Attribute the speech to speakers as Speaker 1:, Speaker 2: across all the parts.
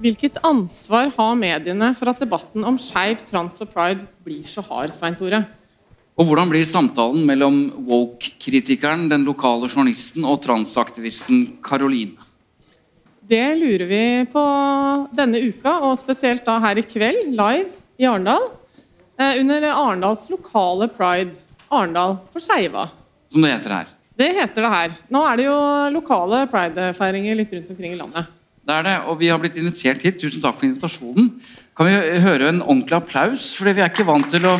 Speaker 1: Hvilket ansvar har mediene for at debatten om skeiv, trans og pride blir så hard, Svein Tore?
Speaker 2: Og hvordan blir samtalen mellom woke-kritikeren, den lokale journalisten og transaktivisten Caroline?
Speaker 1: Det lurer vi på denne uka, og spesielt da her i kveld, live i Arendal. eh, Under Arendals lokale pride. Arendal for skeiva.
Speaker 2: Som det heter her.
Speaker 1: Det heter det her. Nå er det jo lokale pridefeiringer litt rundt omkring i landet.
Speaker 2: Det er det, og vi har blitt invitert hit. Tusen takk for invitasjonen. Kan vi høre en ordentlig applaus? Fordi vi er ikke vant til å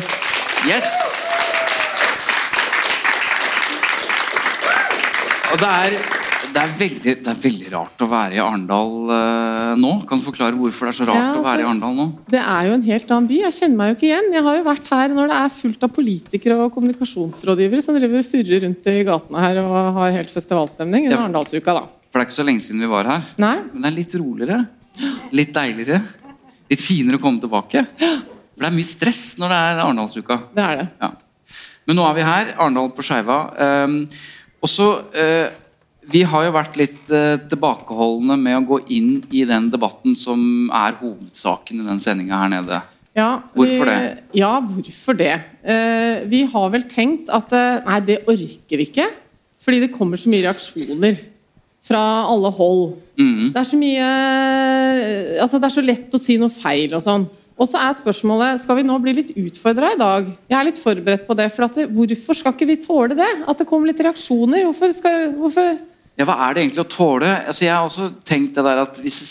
Speaker 2: Yes! Og det er, det er, veldig, det er veldig rart å være i Arendal uh, nå. Kan du forklare hvorfor det er så rart
Speaker 1: Ja,
Speaker 2: å være i
Speaker 1: altså-
Speaker 2: Arendal nå?
Speaker 1: Det er jo en helt annen by. Jeg kjenner meg jo ikke igjen. Jeg har jo vært her når det er fullt av politikere og kommunikasjonsrådgivere som driver og surrer rundt i gatene her og har helt festivalstemning under
Speaker 2: Ja.
Speaker 1: Arendalsuka, da.
Speaker 2: For det er ikke så lenge siden vi var her.
Speaker 1: Nei?
Speaker 2: Men det er litt roligere. Litt deiligere. Litt finere å komme tilbake. For det er mye stress når det er Arendalsuka.
Speaker 1: Det er det.
Speaker 2: Ja. Men nå er vi her, Arendal på Skeiva. Um, og så eh, Vi har jo vært litt uh, tilbakeholdne med å gå inn i den debatten som er hovedsaken i den sendinga her nede.
Speaker 1: Ja,
Speaker 2: Hvorfor
Speaker 1: vi,
Speaker 2: det?
Speaker 1: Ja, hvorfor det? Uh, vi har vel tenkt at eh, nei, det orker vi ikke. Fordi det kommer så mye reaksjoner fra alle hold.
Speaker 2: Mm.
Speaker 1: Det er så mye Altså, det er så lett å si noe feil og sånn. Og så er spørsmålet skal vi nå bli litt utfordra i dag. Jeg er litt forberedt på det. for at det, Hvorfor skal ikke vi tåle det? At det kommer litt reaksjoner? Hvorfor skal, hvorfor
Speaker 2: Ja, Hva er det egentlig å tåle? Altså, jeg har også tenkt det der at hvis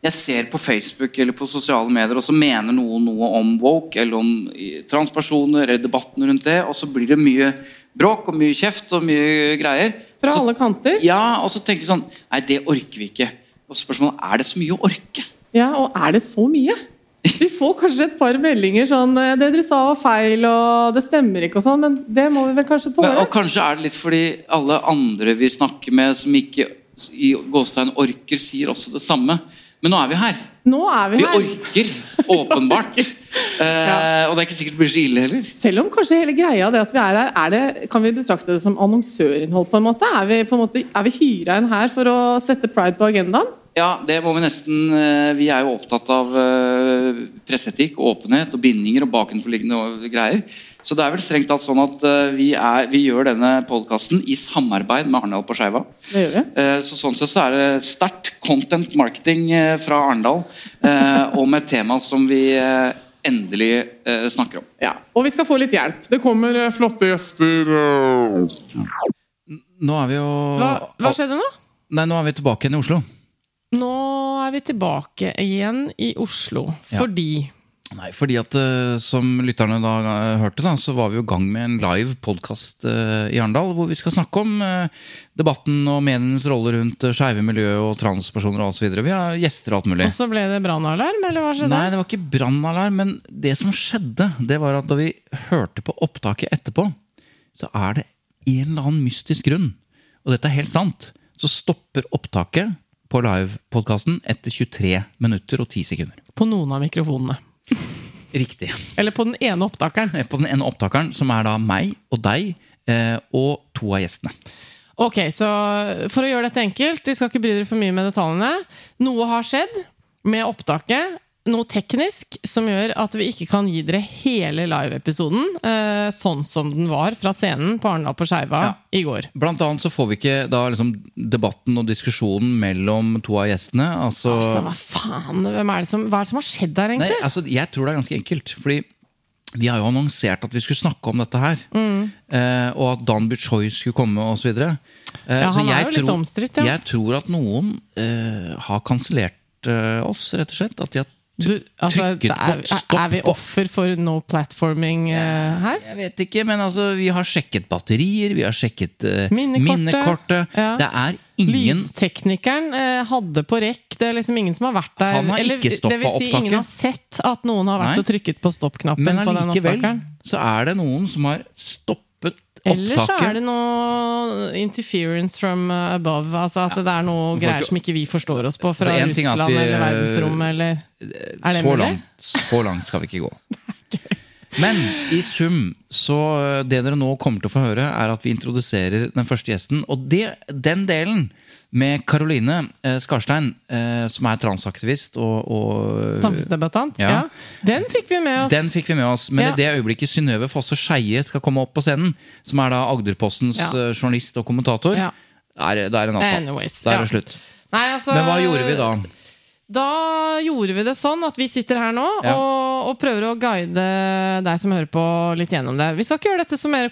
Speaker 2: jeg, ser på Facebook eller på sosiale medier, og så mener noen noe om woke eller om transpersoner eller debatten rundt det, og så blir det mye bråk og mye kjeft og mye greier.
Speaker 1: Fra
Speaker 2: så,
Speaker 1: alle kanter?
Speaker 2: Ja, og så tenker du sånn Nei, det orker vi ikke. Og spørsmålet er det så mye å orke.
Speaker 1: Ja, og er det så mye? Vi får kanskje et par meldinger sånn eh, 'Det dere sa var feil, og det stemmer ikke', og sånn, men det må vi vel kanskje tåle?
Speaker 2: og kanskje er det litt fordi alle andre vi snakker med som ikke i gåstegn orker, sier også det samme. Men nå er vi her.
Speaker 1: Nå er vi
Speaker 2: Vi
Speaker 1: her.
Speaker 2: orker, åpenbart. Eh, og det er ikke sikkert det blir så ille heller.
Speaker 1: Selv om kanskje hele greia det at vi er her, er det, kan vi betrakte det som annonsørinnhold? på en måte? Er vi, på en måte, er vi hyra inn her for å sette pride på agendaen?
Speaker 2: Ja, det må Vi nesten eh, Vi er jo opptatt av eh, presseetikk, åpenhet og bindinger og bakenforliggende greier. Så det er vel strengt tatt sånn at vi, er, vi gjør denne podkasten i samarbeid med Arendal på Skeiva.
Speaker 1: Det gjør vi.
Speaker 2: Så sånn sett så er det sterkt content marketing fra Arendal, med et tema som vi endelig eh, snakker om.
Speaker 1: Ja, Og vi skal få litt hjelp. Det kommer eh, flotte gjester.
Speaker 2: Nå er vi jo
Speaker 1: Hva, hva skjedde nå?
Speaker 2: Nei, nå er vi tilbake igjen i Oslo.
Speaker 1: Nå er vi tilbake igjen i Oslo
Speaker 2: Ja.
Speaker 1: fordi
Speaker 2: Nei, fordi at eh, som lytterne da eh, hørte, da, så var vi jo i gang med en live podkast i Arendal, hvor vi skal snakke om eh, debatten og medienes rolle rundt skeive miljø og transpersoner og videre. Vi har gjester og alt mulig.
Speaker 1: Og så ble det brannalarm, eller hva skjedde?
Speaker 2: Nei, det var ikke brannalarm, men det som skjedde, det var at da vi hørte på opptaket etterpå, så er det en eller annen mystisk grunn, og dette er helt sant, så stopper opptaket på livepodkasten etter 23 minutter og 10 sekunder.
Speaker 1: På noen av mikrofonene.
Speaker 2: Riktig.
Speaker 1: Eller på den ene opptakeren.
Speaker 2: På den ene opptakeren, som er da meg og deg eh, og to av gjestene.
Speaker 1: Ok, så for å gjøre dette enkelt, vi skal ikke bry dere for mye med detaljene. Noe har skjedd med opptaket. Noe teknisk som gjør at vi ikke kan gi dere hele live-episoden eh, sånn som den var fra scenen på Arendal på Skeiva
Speaker 2: Ja.
Speaker 1: i går.
Speaker 2: Blant annet så får vi ikke da liksom debatten og diskusjonen mellom to av gjestene. Altså,
Speaker 1: Altså, hva faen? Er det som, hva er det som har skjedd der,
Speaker 2: nei,
Speaker 1: egentlig?
Speaker 2: altså, jeg tror det er ganske enkelt. Fordi vi har jo annonsert at vi skulle snakke om dette her.
Speaker 1: Mm.
Speaker 2: Eh, og at Dan Buchoy skulle komme osv. Eh,
Speaker 1: Ja,
Speaker 2: så
Speaker 1: han er jo litt omstridt, ja.
Speaker 2: Jeg tror at noen eh, har kansellert eh, oss, rett og slett. At de har
Speaker 1: Du, altså, er, er vi offer for no platforming uh, her?
Speaker 2: Jeg vet ikke, men altså, vi har sjekket batterier, vi har sjekket uh,
Speaker 1: Minnekortet.
Speaker 2: minnekortet.
Speaker 1: Ja.
Speaker 2: Det er ingen
Speaker 1: Lydteknikeren uh, hadde på rekk. Det er liksom ingen som har vært der.
Speaker 2: Han har
Speaker 1: Eller,
Speaker 2: ikke
Speaker 1: det vil si, ingen har sett at noen har vært
Speaker 2: Nei.
Speaker 1: og trykket på stopp-knappen
Speaker 2: Men
Speaker 1: på den
Speaker 2: allikevel
Speaker 1: opptakeren.
Speaker 2: så er det noen som har stoppet
Speaker 1: Eller så er det noe interference from uh, above. Altså at det er noe greier som ikke vi forstår oss på fra
Speaker 2: Altså, er at
Speaker 1: Russland
Speaker 2: vi,
Speaker 1: eller
Speaker 2: eh,
Speaker 1: verdensrommet eller Er det
Speaker 2: så
Speaker 1: mulig?
Speaker 2: langt, så langt skal vi ikke gå. Men i sum, så eh, det dere nå kommer til å få høre, er at vi introduserer den første gjesten. Og det, den delen med Karoline eh, Skarstein, eh, som er transaktivist og, og
Speaker 1: Samfunnsdebattant?
Speaker 2: Ja.
Speaker 1: Ja. Den fikk vi med oss.
Speaker 2: Den fikk vi med oss, men
Speaker 1: Ja.
Speaker 2: i det øyeblikket Synnøve Fosse Skeie skal komme opp på scenen, som er da Agderpostens
Speaker 1: Ja.
Speaker 2: eh, journalist og kommentator,
Speaker 1: Ja.
Speaker 2: er, da er natta.
Speaker 1: Anyways,
Speaker 2: Da er det slutt.
Speaker 1: Nei, altså,
Speaker 2: Men hva gjorde vi da?
Speaker 1: Da gjorde vi det sånn at vi sitter her nå
Speaker 2: Ja.
Speaker 1: og, og prøver å guide deg som hører på, litt gjennom det. Vi skal ikke gjøre dette så mer,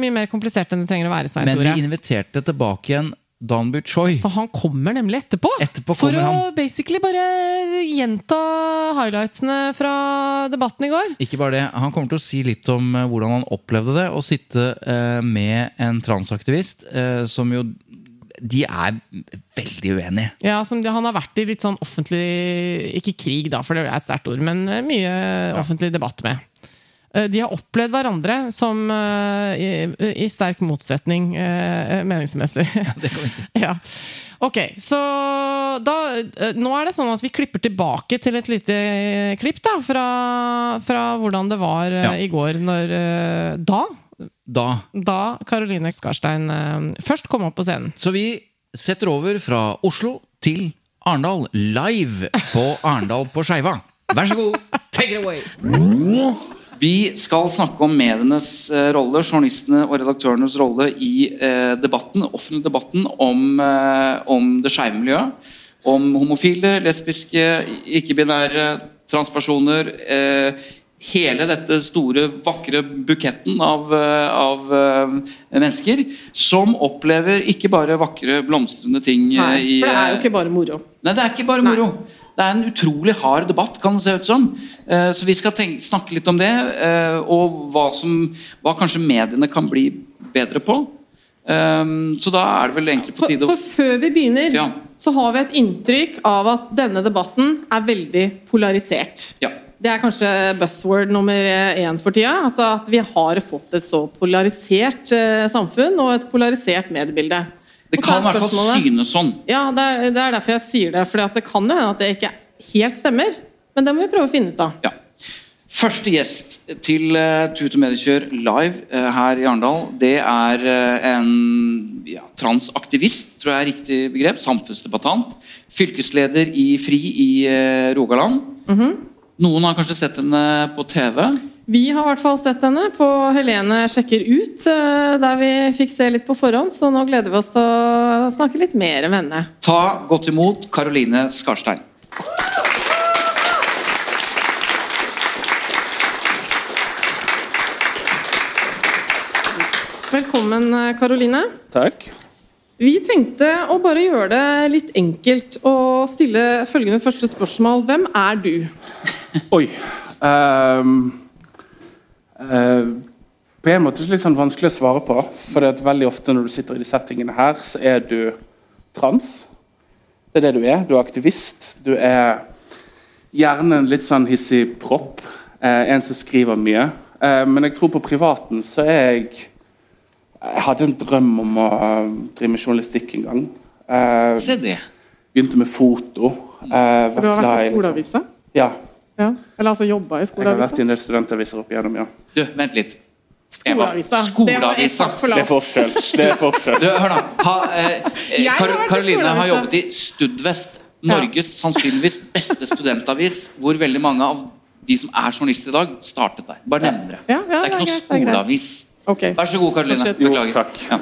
Speaker 1: mye mer komplisert enn det trenger å være. Svein
Speaker 2: Men vi inviterte tilbake igjen Dan Buchoy.
Speaker 1: Så han kommer nemlig etterpå.
Speaker 2: Etterpå kommer for
Speaker 1: å
Speaker 2: han.
Speaker 1: basically bare gjenta highlightsene fra debatten i går.
Speaker 2: Ikke bare det, Han kommer til å si litt om eh, hvordan han opplevde det å sitte eh, med en transaktivist eh, som jo De er veldig uenige.
Speaker 1: Ja, som de, Han har vært i litt sånn offentlig Ikke krig, da, for det er et sterkt ord, men mye offentlig debatt med. Eh, De har opplevd hverandre som eh, i, i sterk motsetning eh, meningsmessig.
Speaker 2: Det kan vi si.
Speaker 1: ja. Ok, så da Nå er det sånn at vi klipper tilbake til et lite klipp da, fra, fra hvordan det var
Speaker 2: Ja.
Speaker 1: i går når Da
Speaker 2: Da
Speaker 1: da Caroline Skarstein først kom opp på scenen.
Speaker 2: Så vi setter over fra Oslo til Arendal, live på Arendal på Skeiva. Vær så god, take it away! Vi skal snakke om medienes eh, rolle, journalistene og redaktørenes rolle i eh, debatten, offentlig debatten om, eh, om det skeive miljøet. Om homofile, lesbiske, ikke-binære, transpersoner. Hele dette store, vakre buketten av, av mennesker som opplever ikke bare vakre, blomstrende ting
Speaker 1: Nei, for det er jo ikke bare moro.
Speaker 2: Nei, det er ikke bare moro. Det er en utrolig hard debatt, kan det se ut som. Eh, Så vi skal tenke, snakke litt om det, eh, og hva, som, hva kanskje mediene kan bli bedre på. Eh, Så da er det vel egentlig på
Speaker 1: For,
Speaker 2: tide å
Speaker 1: for før vi begynner,
Speaker 2: Ja.
Speaker 1: så har vi et inntrykk av at denne debatten er veldig polarisert.
Speaker 2: Ja.
Speaker 1: Det er kanskje buzzword nummer én for tida. Altså at vi har fått et så polarisert samfunn og et polarisert mediebilde.
Speaker 2: Det kan i hvert fall synes sånn.
Speaker 1: Ja, det er, det er derfor jeg sier det. For det kan jo hende at det ikke helt stemmer. Men det må vi prøve å finne ut av.
Speaker 2: Ja. Første gjest til uh, Tut og Mediekjør live uh, her i Arendal, det er uh, en ja, transaktivist, tror jeg er riktig begrep. Samfunnsdebattant. Fylkesleder i FRI i eh, Rogaland. Noen har kanskje sett henne på TV.
Speaker 1: Vi har i hvert fall sett henne på Helene sjekker ut, eh, der vi fikk se litt på forhånd. Så nå gleder vi oss til å snakke litt mer med henne.
Speaker 2: Ta godt imot Karoline Skarstein.
Speaker 1: Velkommen, Karoline.
Speaker 3: Takk.
Speaker 1: Vi tenkte å bare gjøre det litt enkelt og stille følgende første spørsmål. Hvem er du?
Speaker 3: Oi. ehm, eh, på en måte er det litt sånn vanskelig å svare på. For det er veldig ofte når du sitter i de settingene her, så er du trans. Det er det du er. Du er aktivist. Du er gjerne en litt sånn hissig propp. Eh, en som skriver mye. Eh, men jeg tror på privaten så er jeg Jeg hadde en drøm om å eh, drive med journalistikk en gang. Eh,
Speaker 2: Se det.
Speaker 3: begynte med foto. Eh,
Speaker 1: For du har vært
Speaker 3: i
Speaker 1: i
Speaker 3: liksom- Ja.
Speaker 1: Ja. Eller altså jobba i
Speaker 3: Jeg har vært i en del studentaviser opp igjennom, ja.
Speaker 2: Du, vent litt.
Speaker 1: Skoleavisa.
Speaker 2: Skoleavisa.
Speaker 1: Det
Speaker 3: er forskjell. Det er forskjell.
Speaker 2: Du, hør nå. Ha, eh, Kar Karoline har jobbet i Studvest. Norges sannsynligvis beste studentavis, hvor veldig mange av de som er journalister i dag, startet der. Bare nevn det.
Speaker 1: Ja, ja,
Speaker 2: det er ikke noe skoleavis.
Speaker 1: Okay.
Speaker 2: Vær så god, Karoline.
Speaker 1: Beklager.
Speaker 3: Jo, takk.
Speaker 2: Ja.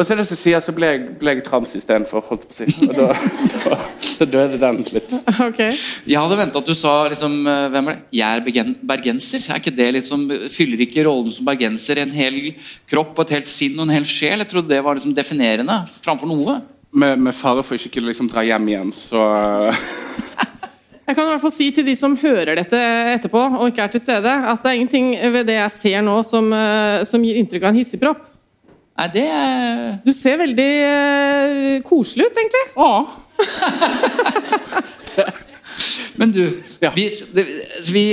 Speaker 3: Og så er det som sier, så ble jeg, ble jeg trans istedenfor, holdt på å si. Og da, da, da døde den litt.
Speaker 1: Ok.
Speaker 2: Jeg hadde venta at du sa liksom, eh, hvem er det? Jeg er bergenser. Er ikke det liksom, Fyller ikke rollen som bergenser en hel kropp og et helt sinn og en hel sjel? Jeg trodde det var liksom definerende framfor noe.
Speaker 3: Med, med fare for ikke å liksom dra hjem igjen, så
Speaker 1: Jeg kan i hvert fall si til de som hører dette etterpå og ikke er til stede, at det er ingenting ved det jeg ser nå som, eh, som gir inntrykk av en hissigpropp.
Speaker 2: Nei, det
Speaker 1: Du ser veldig eh, koselig ut, egentlig.
Speaker 3: Ja.
Speaker 2: Men du,
Speaker 3: Ja.
Speaker 2: vi, vi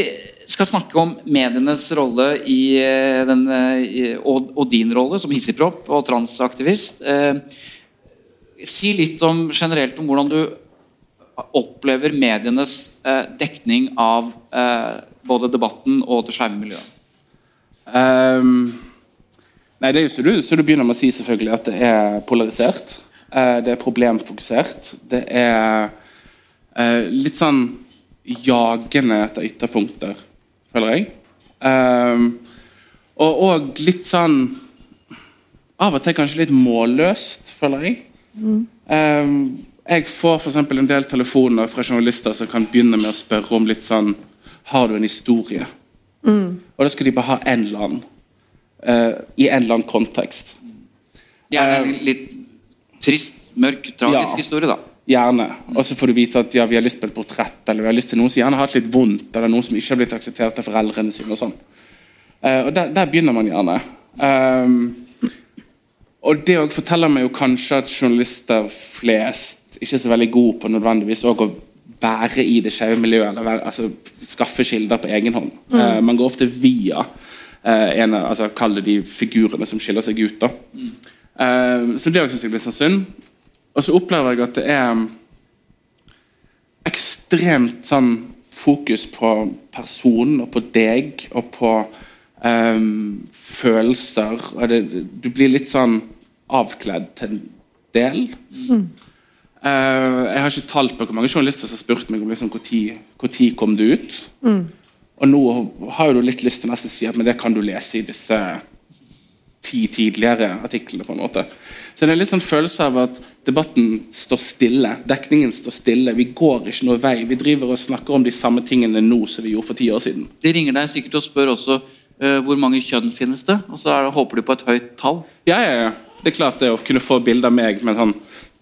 Speaker 2: skal snakke om medienes rolle i eh, den, eh, og, og din rolle som hissigpropp og transaktivist. Eh, si litt om generelt om hvordan du opplever medienes eh, dekning av eh, både debatten og det skeive miljøet.
Speaker 3: Ehm, nei, det er jo så du, så du begynner med å si selvfølgelig at det er polarisert. Eh, det er problemfokusert. Det er eh, litt sånn jagende etter ytterpunkter, føler jeg. Ehm, og òg litt sånn Av og til kanskje litt målløst, føler jeg. Mm. jeg får eksempel en del telefoner fra journalister som kan begynne med å spørre om litt sånn Har du en historie? Og da skal de bare ha en eller annen. Eh, I en eller annen kontekst.
Speaker 2: Gjerne en litt trist, mørk, tragisk
Speaker 3: Ja.
Speaker 2: historie, da.
Speaker 3: Gjerne. Og så får du vite at ja, vi har lyst på et portrett, eller vi har lyst til noen som gjerne har hatt litt vondt, eller noen som ikke har blitt akseptert av foreldrene sine. og sånn. Eh, og der, der begynner man gjerne. Um, og det òg forteller meg jo kanskje at journalister flest ikke er så veldig gode på nødvendigvis å være i det skeive miljøet, eller være, altså, skaffe kilder på egen hånd. Eh, man går ofte via eh, en altså, Kall det de figurene som skiller seg ut. da. Eh, så det syns jeg blir sånn synd. Og så opplever jeg at det er ekstremt sånn fokus på personen og på deg og på ehm, følelser. Og det, du blir litt sånn avkledd til en del. Eh, jeg har ikke tall på hvor mange journalister som har spurt meg om liksom, når kom du ut. Og nå har du litt lyst til å si at men det kan du lese i disse ti tidligere artiklene. på en måte. Så det er en litt sånn følelse av at debatten står stille. Dekningen står stille. Vi går ikke noe vei. Vi driver og snakker om de samme tingene nå som vi gjorde for ti år siden.
Speaker 2: De ringer deg sikkert og spør også uh, hvor mange kjønn finnes det, og så er det, håper de på et høyt tall.
Speaker 3: Ja, ja, ja. Det er klart det å kunne få bilde av meg med sånn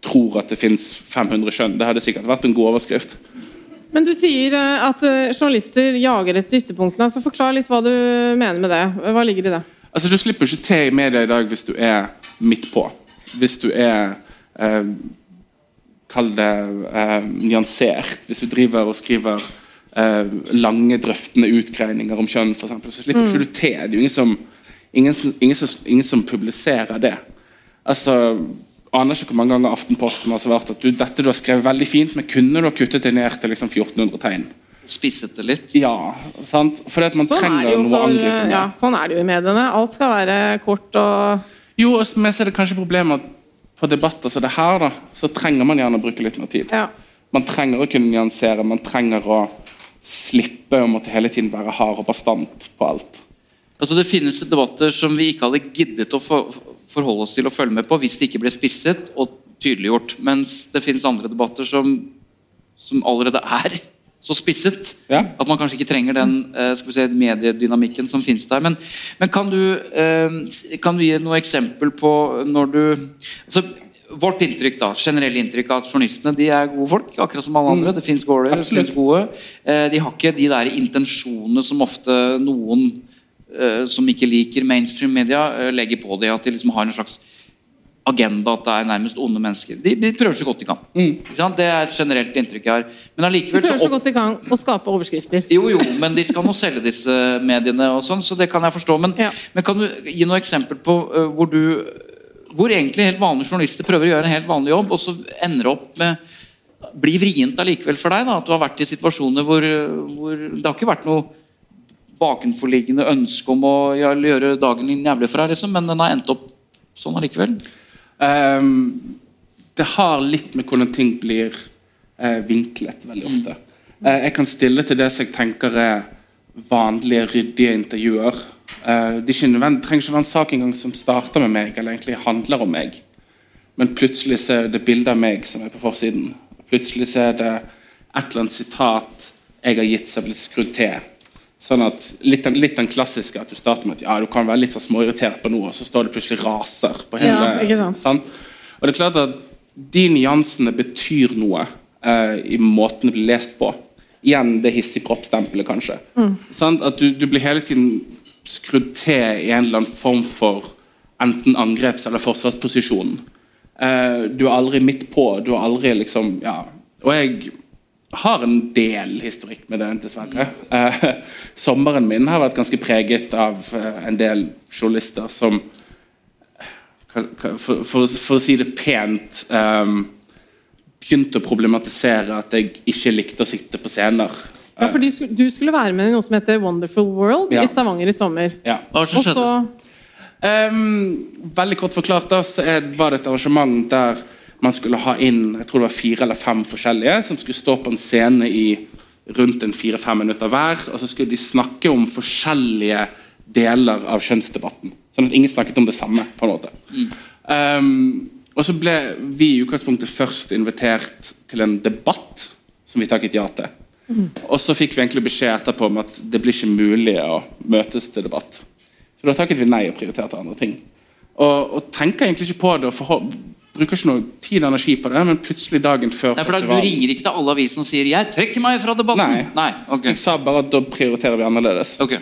Speaker 3: tror at det fins 500 kjønn. Det hadde sikkert vært en god overskrift.
Speaker 1: Men du sier eh, at eh, journalister jager etter ytterpunktene. så Forklar litt hva du mener med det. Hva ligger i det?
Speaker 3: Altså, Du slipper ikke til i media i dag hvis du er midt på. Hvis du er eh, Kall det eh, nyansert. Hvis du driver og skriver eh, lange, drøftende utgreininger om kjønn, eksempel, så slipper ikke du til. Det er jo ingen som, ingen, ingen, som, ingen som publiserer det. Altså, aner ikke hvor mange ganger Aftenposten har svart at du, dette du har skrevet veldig fint, men kunne du ha kuttet det ned til liksom 1400 tegn?
Speaker 2: Spisset det litt.
Speaker 3: Ja, sant? Fordi at man
Speaker 1: Sånn er,
Speaker 3: trenger noe
Speaker 1: for,
Speaker 3: angripende.
Speaker 1: ja, sånn er det jo i mediene. Alt skal være kort og
Speaker 3: Jo, og- men så er det kanskje problemet at på debatter som det her, da, så trenger man gjerne å bruke litt mer tid.
Speaker 1: ja.
Speaker 3: Man trenger å kunne nyansere, man trenger å slippe å måtte hele tiden være hard og bastant på alt.
Speaker 2: Altså Det finnes debatter som vi ikke hadde giddet å for, forholde oss til og følge med på hvis det ikke ble spisset og tydeliggjort. Mens det finnes andre debatter som, som allerede er så spisset
Speaker 3: Ja.
Speaker 2: at man kanskje ikke trenger den eh, si, mediedynamikken som finnes der. Men, men kan, du, eh, kan du gi noe eksempel på når du altså, Vårt inntrykk da, generelle inntrykk av at journalistene de er gode folk, akkurat som alle andre. Det fins gårder, det fins gode. Eh, de har ikke de der intensjonene som ofte noen som ikke liker mainstream media, eh, legger på det. At de liksom har en slags agenda, at det er nærmest onde mennesker. De, de prøver så godt de kan. Sant? Det er et generelt inntrykk jeg har. Men
Speaker 1: De prøver så godt de kan å skape overskrifter.
Speaker 2: jo, jo, men de skal nå selge disse mediene og sånn, så det kan jeg forstå. Men,
Speaker 1: Ja.
Speaker 2: men kan du gi noe eksempel på uh, hvor du hvor egentlig helt vanlige journalister prøver å gjøre en helt vanlig jobb, og så ender opp med blir vrient allikevel for deg? da, At du har vært i situasjoner hvor, hvor det har ikke vært noe bakenforliggende ønske om å gjøre dagen din jævlig for deg, liksom, men den har endt opp sånn allikevel?
Speaker 3: Um, det har litt med hvordan ting blir uh, vinklet veldig ofte. Uh, jeg kan stille til det som jeg tenker er vanlige, ryddige intervjuer. Uh, det, ikke det trenger ikke være en sak engang som starter med meg, eller egentlig handler om meg. Men plutselig så er det bilde av meg som er på forsiden. Plutselig så er det et eller annet sitat jeg har gitt som er blitt skrudd til. Sånn at litt den, litt den, klassiske at du starter med at ja, du kan være litt så småirritert på noe, og så står det plutselig raser på hele
Speaker 1: ja, ikke sant?
Speaker 3: Sånn? Og det er klart at de nyansene betyr noe eh, i måten det blir lest på. Igjen det hissige kroppsstempelet, kanskje. Mm. Sånn? At du, du, blir hele tiden skrudd til i en eller annen form for enten angreps- eller forsvarsposisjon. Eh, du er aldri midt på. Du er aldri liksom ja. Og jeg har en del historikk med det, dessverre. Eh, sommeren min har vært ganske preget av eh, en del journalister som for, for, for, å si det pent eh, begynte å problematisere at jeg ikke likte å sitte på scener.
Speaker 1: Ja, fordi Du skulle være med i noe som heter Wonderful World
Speaker 3: ja.
Speaker 1: i Stavanger i sommer.
Speaker 3: Ja.
Speaker 2: Hva skjedde?
Speaker 3: Um, veldig kort forklart da, så var det et arrangement der man skulle ha inn jeg tror det var fire eller fem forskjellige som skulle stå på en scene i rundt en fire-fem minutter hver. og Så skulle de snakke om forskjellige deler av kjønnsdebatten. Sånn at ingen snakket om det samme. på en måte. Mm. Um, og så ble vi i utgangspunktet først invitert til en debatt som vi takket ja til. Mm. Og så fikk vi egentlig beskjed etterpå om at det blir ikke mulig å møtes til debatt. Så da takket vi nei og prioriterte andre ting. Og, og tenker egentlig ikke på det og bruker ikke noe tid og energi på det, men plutselig dagen før
Speaker 2: Nei, for festivalen Du ringer ikke til alle avisene og sier 'jeg trekker meg fra debatten'?
Speaker 3: Nei,
Speaker 2: Nei okay.
Speaker 3: jeg sa bare at da prioriterer vi annerledes.
Speaker 2: Okay.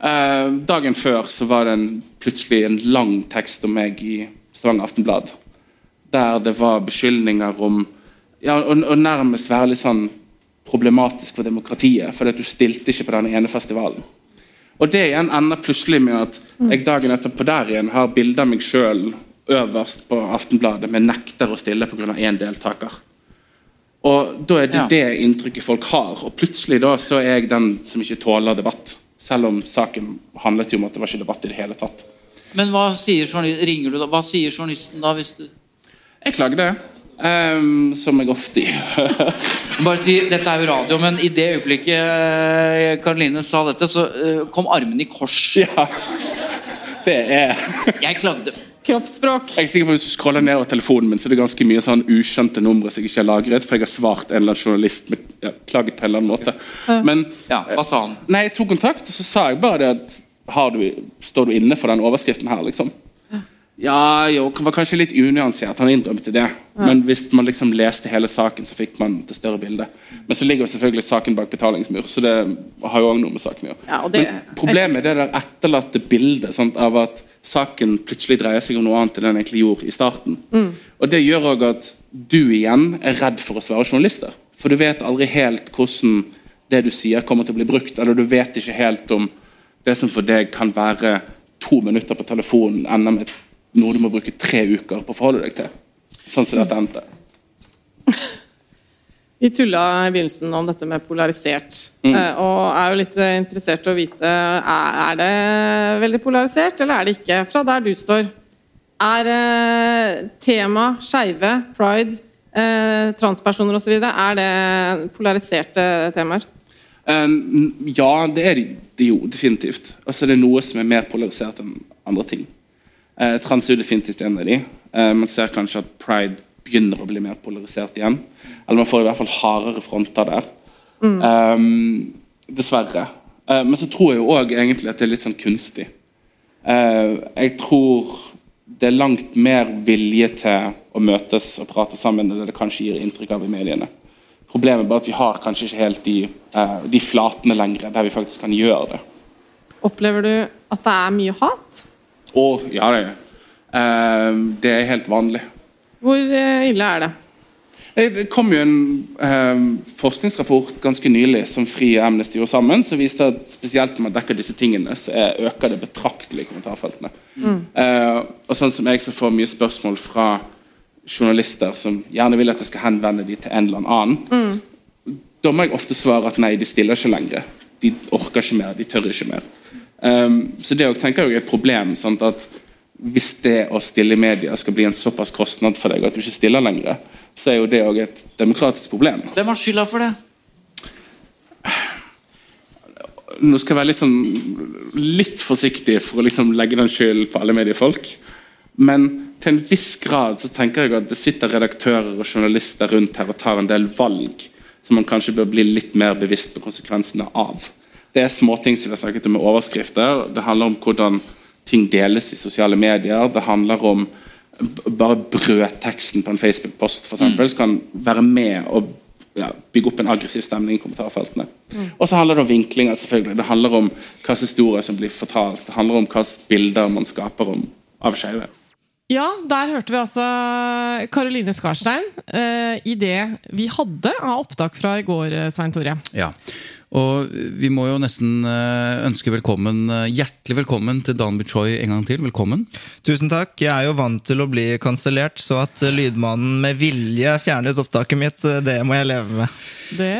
Speaker 3: Eh, dagen før så var det en, plutselig en lang tekst om meg i Stavanger Aftenblad. Der det var beskyldninger om ja, og, og nærmest være litt sånn problematisk for demokratiet, fordi at du stilte ikke på den ene festivalen. Og det igjen ender plutselig med at jeg dagen etterpå der igjen har bilde av meg sjøl øverst på Aftenbladet, men nekter å stille pga. én deltaker. Og Da er det ja. det inntrykket folk har. Og plutselig da så er jeg den som ikke tåler debatt. Selv om saken handlet jo om at det var ikke debatt i det hele tatt.
Speaker 2: Men hva sier, ringer du da? Hva sier journalisten da? hvis du...
Speaker 3: Jeg klagde. Um, som jeg ofte gjør.
Speaker 2: Bare si, Dette er jo radio, men i det øyeblikket Karoline sa dette, så uh, kom armene i kors.
Speaker 3: Ja, det er
Speaker 2: Jeg klagde.
Speaker 1: Kroppsspråk.
Speaker 3: Jeg er sikker på Hvis du scroller nedover telefonen min, så er det ganske mye sånn ukjente numre som jeg ikke har lagret. For jeg har svart en eller annen journalist med ja, klaget på en eller annen måte. Men,
Speaker 2: ja, hva sa han?
Speaker 3: Nei, Jeg tok kontakt, og så sa jeg bare det at du, Står du inne for den overskriften her, liksom? Ja, jo, var kanskje litt unyansert. Han innrømte det. Ja. Men hvis man liksom leste hele saken, så fikk man det større bildet. Men så ligger jo selvfølgelig saken bak betalingsmur, så det har jo også noe med saken å gjøre.
Speaker 1: Ja, det...
Speaker 3: Problemet er det der etterlatte bildet sant, av at saken plutselig dreier seg om noe annet enn den egentlig gjorde i starten. Mm. Og Det gjør òg at du igjen er redd for å svare journalister. For du vet aldri helt hvordan det du sier, kommer til å bli brukt. Eller du vet ikke helt om det som for deg kan være to minutter på telefonen, ender med noe du må bruke tre uker på å forholde deg til. Sånn som dette endte.
Speaker 1: Vi tulla i begynnelsen om dette med polarisert, mm. Eh, og er jo litt interessert i å vite er det veldig polarisert, eller er det ikke? Fra der du står. Er eh, tema skeive, pride, eh, transpersoner osv. Er det polariserte temaer?
Speaker 3: Ja, det er det jo definitivt. Altså, det er noe som er mer polarisert enn andre ting. Uh, trans er definitivt en av de. Eh, man ser kanskje at pride begynner å bli mer polarisert igjen. Eller man får i hvert fall hardere fronter der. Mm. Um, dessverre. Eh, men så tror jeg jo òg egentlig at det er litt sånn kunstig. Uh, jeg tror det er langt mer vilje til å møtes og prate sammen enn det det kanskje gir inntrykk av i mediene. Problemet er bare at vi har kanskje ikke helt de, uh, de flatene lenger der vi faktisk kan gjøre det.
Speaker 1: Opplever du at det er mye hat?
Speaker 3: Å, ja, det, det er helt vanlig.
Speaker 1: Hvor eh, ille er det?
Speaker 3: Det kom jo en eh, forskningsrapport ganske nylig som Fri og Amnesty gjorde sammen, som viste at spesielt når man dekker disse tingene, så øker det betraktelig i kommentarfeltene. Mm. Eh, og sånn som jeg så får mye spørsmål fra journalister som gjerne vil at jeg skal henvende dem til en eller annen, mm. da må jeg ofte svare at nei, de stiller ikke lenger. de orker ikke mer, de tør ikke mer. Um, så det tenker jeg er et problem. Sant? at Hvis det å stille i media skal bli en såpass kostnad for deg at du ikke stiller lenger, så er jo det òg et demokratisk problem.
Speaker 2: Hvem har skylda for det?
Speaker 3: Nå skal jeg være litt, sånn, litt forsiktig for å liksom legge den skylden på alle mediefolk. Men til en viss grad så tenker jeg at det sitter redaktører og journalister rundt her og tar en del valg som man kanskje bør bli litt mer bevisst på konsekvensene av. Det er småting som vi har snakket om med overskrifter. Det handler om hvordan ting deles i sosiale medier. Det handler om bare brødteksten på en Facebook-post for eksempel, mm. kan være med og ja, bygge opp en aggressiv stemning i kommentarfeltene. Mm. Og så handler det om vinklinger. selvfølgelig. Det handler om hvilke historier som blir fortalt. Det handler om hvilke bilder man skaper om, av skeive.
Speaker 1: Ja, der hørte vi altså Karoline Skarstein uh, i det vi hadde av opptak fra i går, eh, Svein Tore.
Speaker 4: Ja, og vi må jo nesten eh, ønske velkommen, hjertelig velkommen til Dan Choi en gang til. Velkommen.
Speaker 5: Tusen takk. Jeg er jo vant til å bli kansellert, så at lydmannen med vilje fjernet opptaket mitt, det må jeg leve med.
Speaker 1: Det,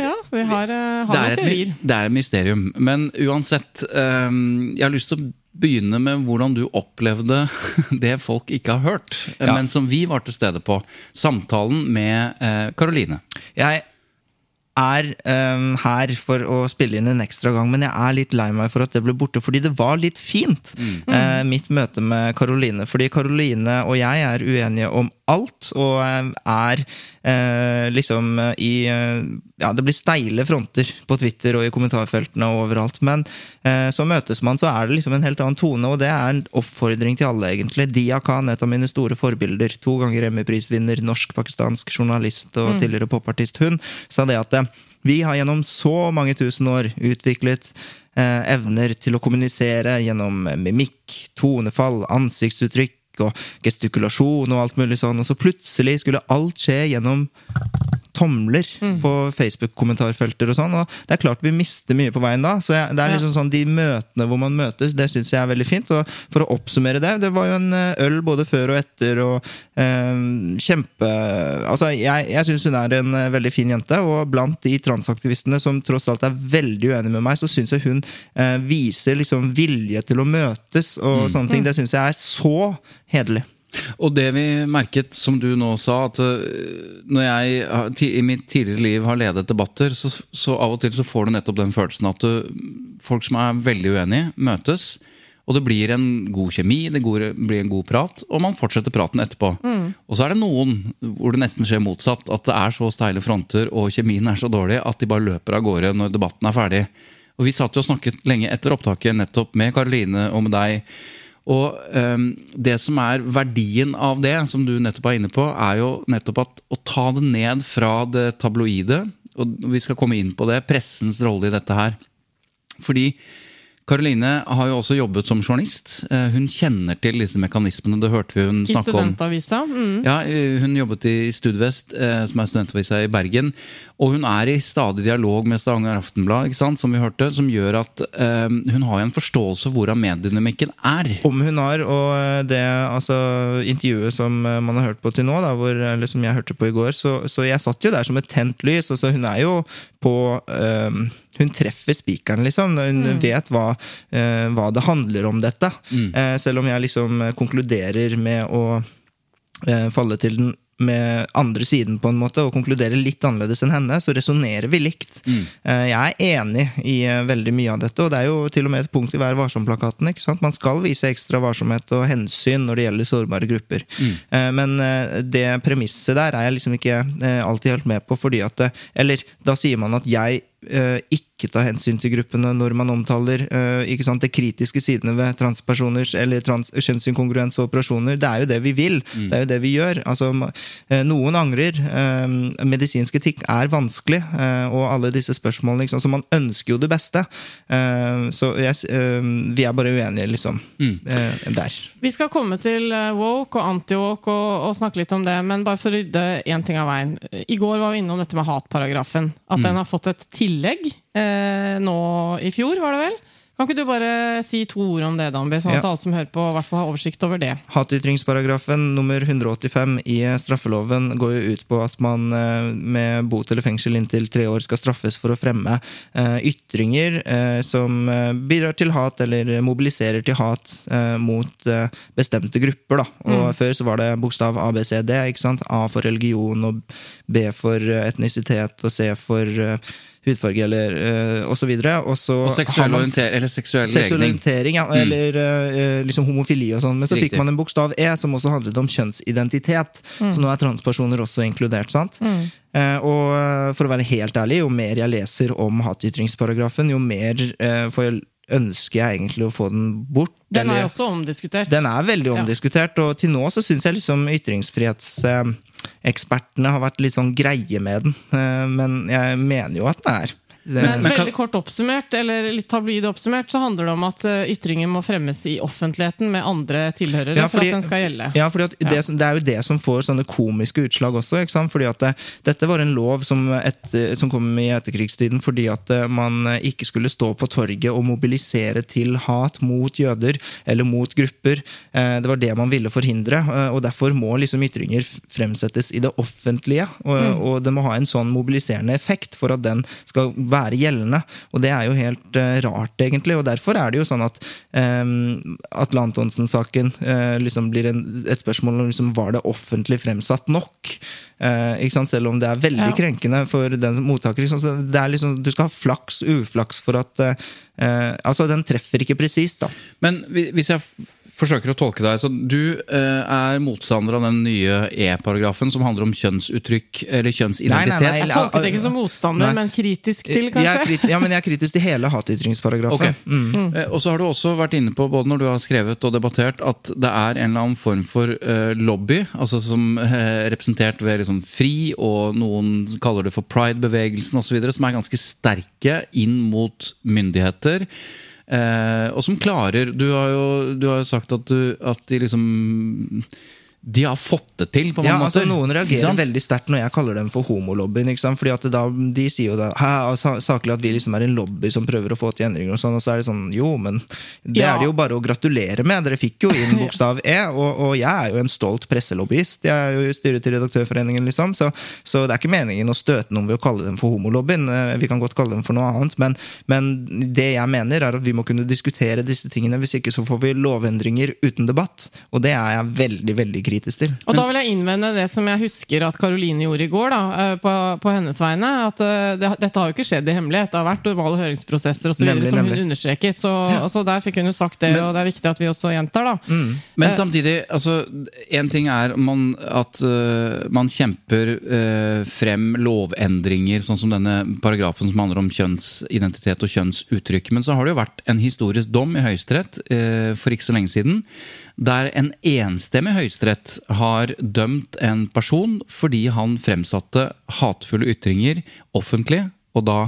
Speaker 1: ja, vi har, har noen teorier.
Speaker 4: Det er et mysterium. Men uansett, um, jeg har lyst til å begynne med hvordan du opplevde det folk ikke har hørt, ja. men som vi var til stede på. Samtalen med Karoline.
Speaker 5: Eh, jeg er um, her for å spille inn en ekstra gang, men jeg er litt lei meg for at det ble borte, fordi det var litt fint, mm. uh, mitt møte med Karoline. Fordi Karoline og jeg er uenige om alt, og er eh, liksom i uh, Ja, det blir steile fronter på Twitter og i kommentarfeltene og overalt, men så møtes man, så er det liksom en helt annen tone, og det er en oppfordring til alle, egentlig. Dia Khan, et av mine store forbilder, to ganger Emmy-prisvinner, norsk-pakistansk journalist og mm. tidligere popartist, hun sa det at vi har gjennom så mange tusen år utviklet eh, evner til å kommunisere gjennom mimikk, tonefall, ansiktsuttrykk og gestikulasjon og alt mulig sånn, og så plutselig skulle alt skje gjennom tomler mm. på Facebook-kommentarfelter og sånn. Og det er klart vi mister mye på veien da. Så jeg, det er liksom sånn De møtene hvor man møtes, det syns jeg er veldig fint. Og for å oppsummere det, det var jo en eh, øl både før og etter, og eh, kjempe Altså, jeg, jeg syns hun er en eh, veldig fin jente, og blant de transaktivistene som tross alt er veldig uenige med meg, så syns jeg hun eh, viser liksom vilje til å møtes og mm. sånne ting. Det syns jeg er så hederlig.
Speaker 4: Og det vi merket, som du nå sa, at eh, når jeg i mitt tidligere liv har ledet debatter, så, så av og til så får du nettopp den følelsen at du, folk som er veldig uenige, møtes. Og det blir en god kjemi, det blir en god prat, og man fortsetter praten etterpå. Mm. Og så er det noen hvor det nesten skjer motsatt. At det er så steile fronter og kjemien er så dårlig at de bare løper av gårde når debatten er ferdig. Og vi satt jo og snakket lenge etter opptaket nettopp med Karoline og med deg og um, det som er verdien av det, som du nettopp er inne på, er jo nettopp at å ta det ned fra det tabloide, og vi skal komme inn på det, pressens rolle i dette her. Fordi Karoline har jo også jobbet som journalist. Eh, hun kjenner til disse mekanismene. det hørte vi hun snakke
Speaker 1: om. I studentavisa? Mm.
Speaker 4: Ja, eh, Hun jobbet i Studvest, eh, som er studentavisa i Bergen. Og hun er i stadig dialog med Stavanger Aftenblad, ikke sant, som vi hørte, som gjør at um, hun har en forståelse for hvordan mediedynamikken er.
Speaker 5: Om hun har, og det altså, intervjuet som man har hørt på til nå, da, hvor, eller som jeg hørte på i går, så, så jeg satt jo der som et tent lys. altså Hun er jo på um, hun treffer spikeren, liksom. Hun mm. vet hva, uh, hva, det handler om, dette. Mm. Uh, selv om jeg liksom konkluderer med å uh, falle til den med andre siden på en måte og konkluderer litt annerledes enn henne, så resonnerer vi likt. Mm. Jeg er enig i veldig mye av dette, og det er jo til og med et punkt i Vær varsom-plakaten. ikke sant? Man skal vise ekstra varsomhet og hensyn når det gjelder sårbare grupper. Mm. Men det premisset der er jeg liksom ikke alltid helt med på, fordi at Eller da sier man at jeg ikke ta hensyn til gruppene når man omtaler ikke sant, det kritiske sidene ved transpersoners eller trans kjønnsinkongruens og operasjoner. Det er jo det vi vil. Mm. Det er jo det vi gjør. Altså, uh, noen angrer. medisinsk etikk er vanskelig, og alle disse spørsmålene liksom, Så man ønsker jo det beste. så yes, vi er bare uenige, liksom. Mm. der.
Speaker 1: Vi skal komme til woke og anti-woke og, og, snakke litt om det, men bare for å rydde én ting av veien. I går var vi innom dette med hatparagrafen. At mm. den har fått et tillegg tillegg eh, nå i fjor, var det vel? Kan ikke du bare si to ord om det, Danby, sånn at
Speaker 5: Ja.
Speaker 1: alle som hører på, hvert fall har oversikt over det?
Speaker 5: Hatytringsparagrafen nummer 185 i straffeloven går jo ut på at man eh, med bot eller fengsel inntil tre år skal straffes for å fremme eh, ytringer eh, som bidrar til hat eller mobiliserer til hat mot bestemte grupper. Da. Og Før så var det bokstav A, B, C, D. ikke sant? A for religion, og B for etnisitet, og C for hudfarge, eller uh, og så videre. Og, så
Speaker 4: Og seksuell,
Speaker 5: man-
Speaker 4: orienter, eller seksuell
Speaker 5: Seksuell
Speaker 4: legning.
Speaker 5: orientering, ja, eller uh, liksom homofili og sånn. Men så
Speaker 4: Riktig.
Speaker 5: fikk man en bokstav E, som også handlet om kjønnsidentitet. Så nå er transpersoner også inkludert. sant? Eh, og eh, for å være helt ærlig, jo mer jeg leser om hatytringsparagrafen, jo mer uh, får jeg ønsker jeg egentlig å få den bort.
Speaker 1: Den er
Speaker 5: eller-
Speaker 1: også omdiskutert.
Speaker 5: den er veldig
Speaker 1: Ja.
Speaker 5: omdiskutert, og til nå så syns jeg liksom ytringsfrihetsekspertene har vært litt sånn greie med den. Eh, Men jeg mener jo at den er. Det,
Speaker 1: Men,
Speaker 4: Men
Speaker 1: veldig kort oppsummert, eller litt tabloid oppsummert, så handler det om at eh, ytringer må fremmes i offentligheten med andre tilhørere
Speaker 5: Ja,
Speaker 1: for at den skal gjelde.
Speaker 5: Ja, fordi at det, det er jo det som får sånne komiske utslag også. ikke sant? Fordi at det, Dette var en lov som, et, som kom i etterkrigstiden fordi at eh, man eh, ikke skulle stå på torget og mobilisere til hat mot jøder eller mot grupper. Eh, Det var det man ville forhindre. eh, og Derfor må liksom ytringer fremsettes i det offentlige. Og, og det må ha en sånn mobiliserende effekt for at den skal være gjeldende. Og det er jo helt uh, rart, egentlig. Og derfor er det jo sånn at um, Atle Antonsen-saken uh, liksom blir en, et spørsmål om liksom, var det offentlig fremsatt nok. Uh, ikke sant? Selv om det er veldig
Speaker 1: Ja.
Speaker 5: krenkende for den som mottaker. Liksom. Så det er liksom, du skal ha flaks, uflaks for at eh, eh, Altså, den treffer ikke presist, da.
Speaker 4: Men hvis jeg forsøker å tolke deg, så du eh, er motstander av den nye E-paragrafen som handler om kjønnsuttrykk eller kjønnsidentitet?
Speaker 5: Nei, nei, nei,
Speaker 1: Jeg tolket det ikke som motstander,
Speaker 5: Nei.
Speaker 1: men kritisk til,
Speaker 5: Jeg er
Speaker 1: kanskje?
Speaker 5: ja, men jeg er kritisk til hele hatytringsparagrafen.
Speaker 4: Ok. Eh, Og så har du også vært inne på, både når du har skrevet og debattert, at det er en eller annen form for eh, lobby, altså som eh, representert ved liksom FRI, og noen kaller det for Pride-bevegelsen osv., som er ganske sterke inn mot myndigheter. Eh, og som klarer Du har jo, du har jo sagt at, du, at de liksom De har fått det til, på mange
Speaker 5: Ja, altså. Noen reagerer veldig sterkt når jeg kaller dem for homolobbyen. ikke sant? Fordi at da, De sier jo da, Hæ, saklig at vi liksom er en lobby som prøver å få til endringer. Og sånn, og så er det sånn, jo, men det
Speaker 1: Ja.
Speaker 5: er det jo bare å gratulere med. Dere fikk jo inn bokstav E, og, og jeg er jo en stolt presselobbyist. Jeg er jo i styret til Redaktørforeningen, liksom. Så, så det er ikke meningen å støte noen ved å kalle dem for homolobbyen. Eh, Vi kan godt kalle dem for noe annet, men, men det jeg mener, er at vi må kunne diskutere disse tingene. Hvis ikke så får vi lovendringer uten debatt. Og det er jeg veldig, veldig kritisk til.
Speaker 1: Og da vil jeg innvende det som jeg husker at Karoline gjorde i går, da, eh, på, på hennes vegne. At eh, det, dette har jo ikke skjedd i hemmelighet. Det har vært normale høringsprosesser osv.
Speaker 5: Nemlig,
Speaker 1: som
Speaker 5: nemlig.
Speaker 1: hun understeket. Så altså, der fikk hun jo sagt det, og det er viktig at vi også gjentar, da.
Speaker 4: Men
Speaker 1: Eh.
Speaker 4: samtidig, altså, en ting er man, at uh, man kjemper uh, frem lovendringer, sånn som denne paragrafen som handler om kjønnsidentitet og kjønnsuttrykk. Men så har det jo vært en historisk dom i Høyesterett uh, for ikke så lenge siden, der en enstemmig Høyesterett har dømt en person fordi han fremsatte hatefulle ytringer offentlig, og da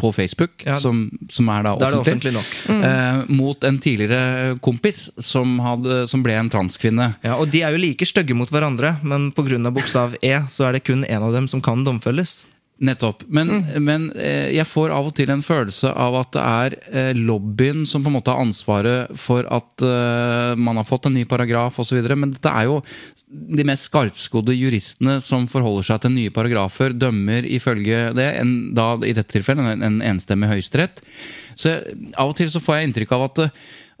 Speaker 4: på Facebook,
Speaker 5: Ja.
Speaker 4: som, som er da
Speaker 5: offentlig, er
Speaker 4: offentlig,
Speaker 5: nok.
Speaker 4: eh, mot en tidligere kompis som, hadde, som ble en transkvinne.
Speaker 5: Ja, og De er jo like stygge mot hverandre, men pga. bokstav E så er det kun én av dem som kan domfelles.
Speaker 4: Nettopp. Men, men eh, jeg får av og til en følelse av at det er eh, lobbyen som på en måte har ansvaret for at eh, man har fått en ny paragraf osv. Men dette er jo de mest skarpskodde juristene som forholder seg til nye paragrafer, dømmer ifølge det, en, da i dette tilfellet en, en enstemmig høyesterett. Så av og til så får jeg inntrykk av at,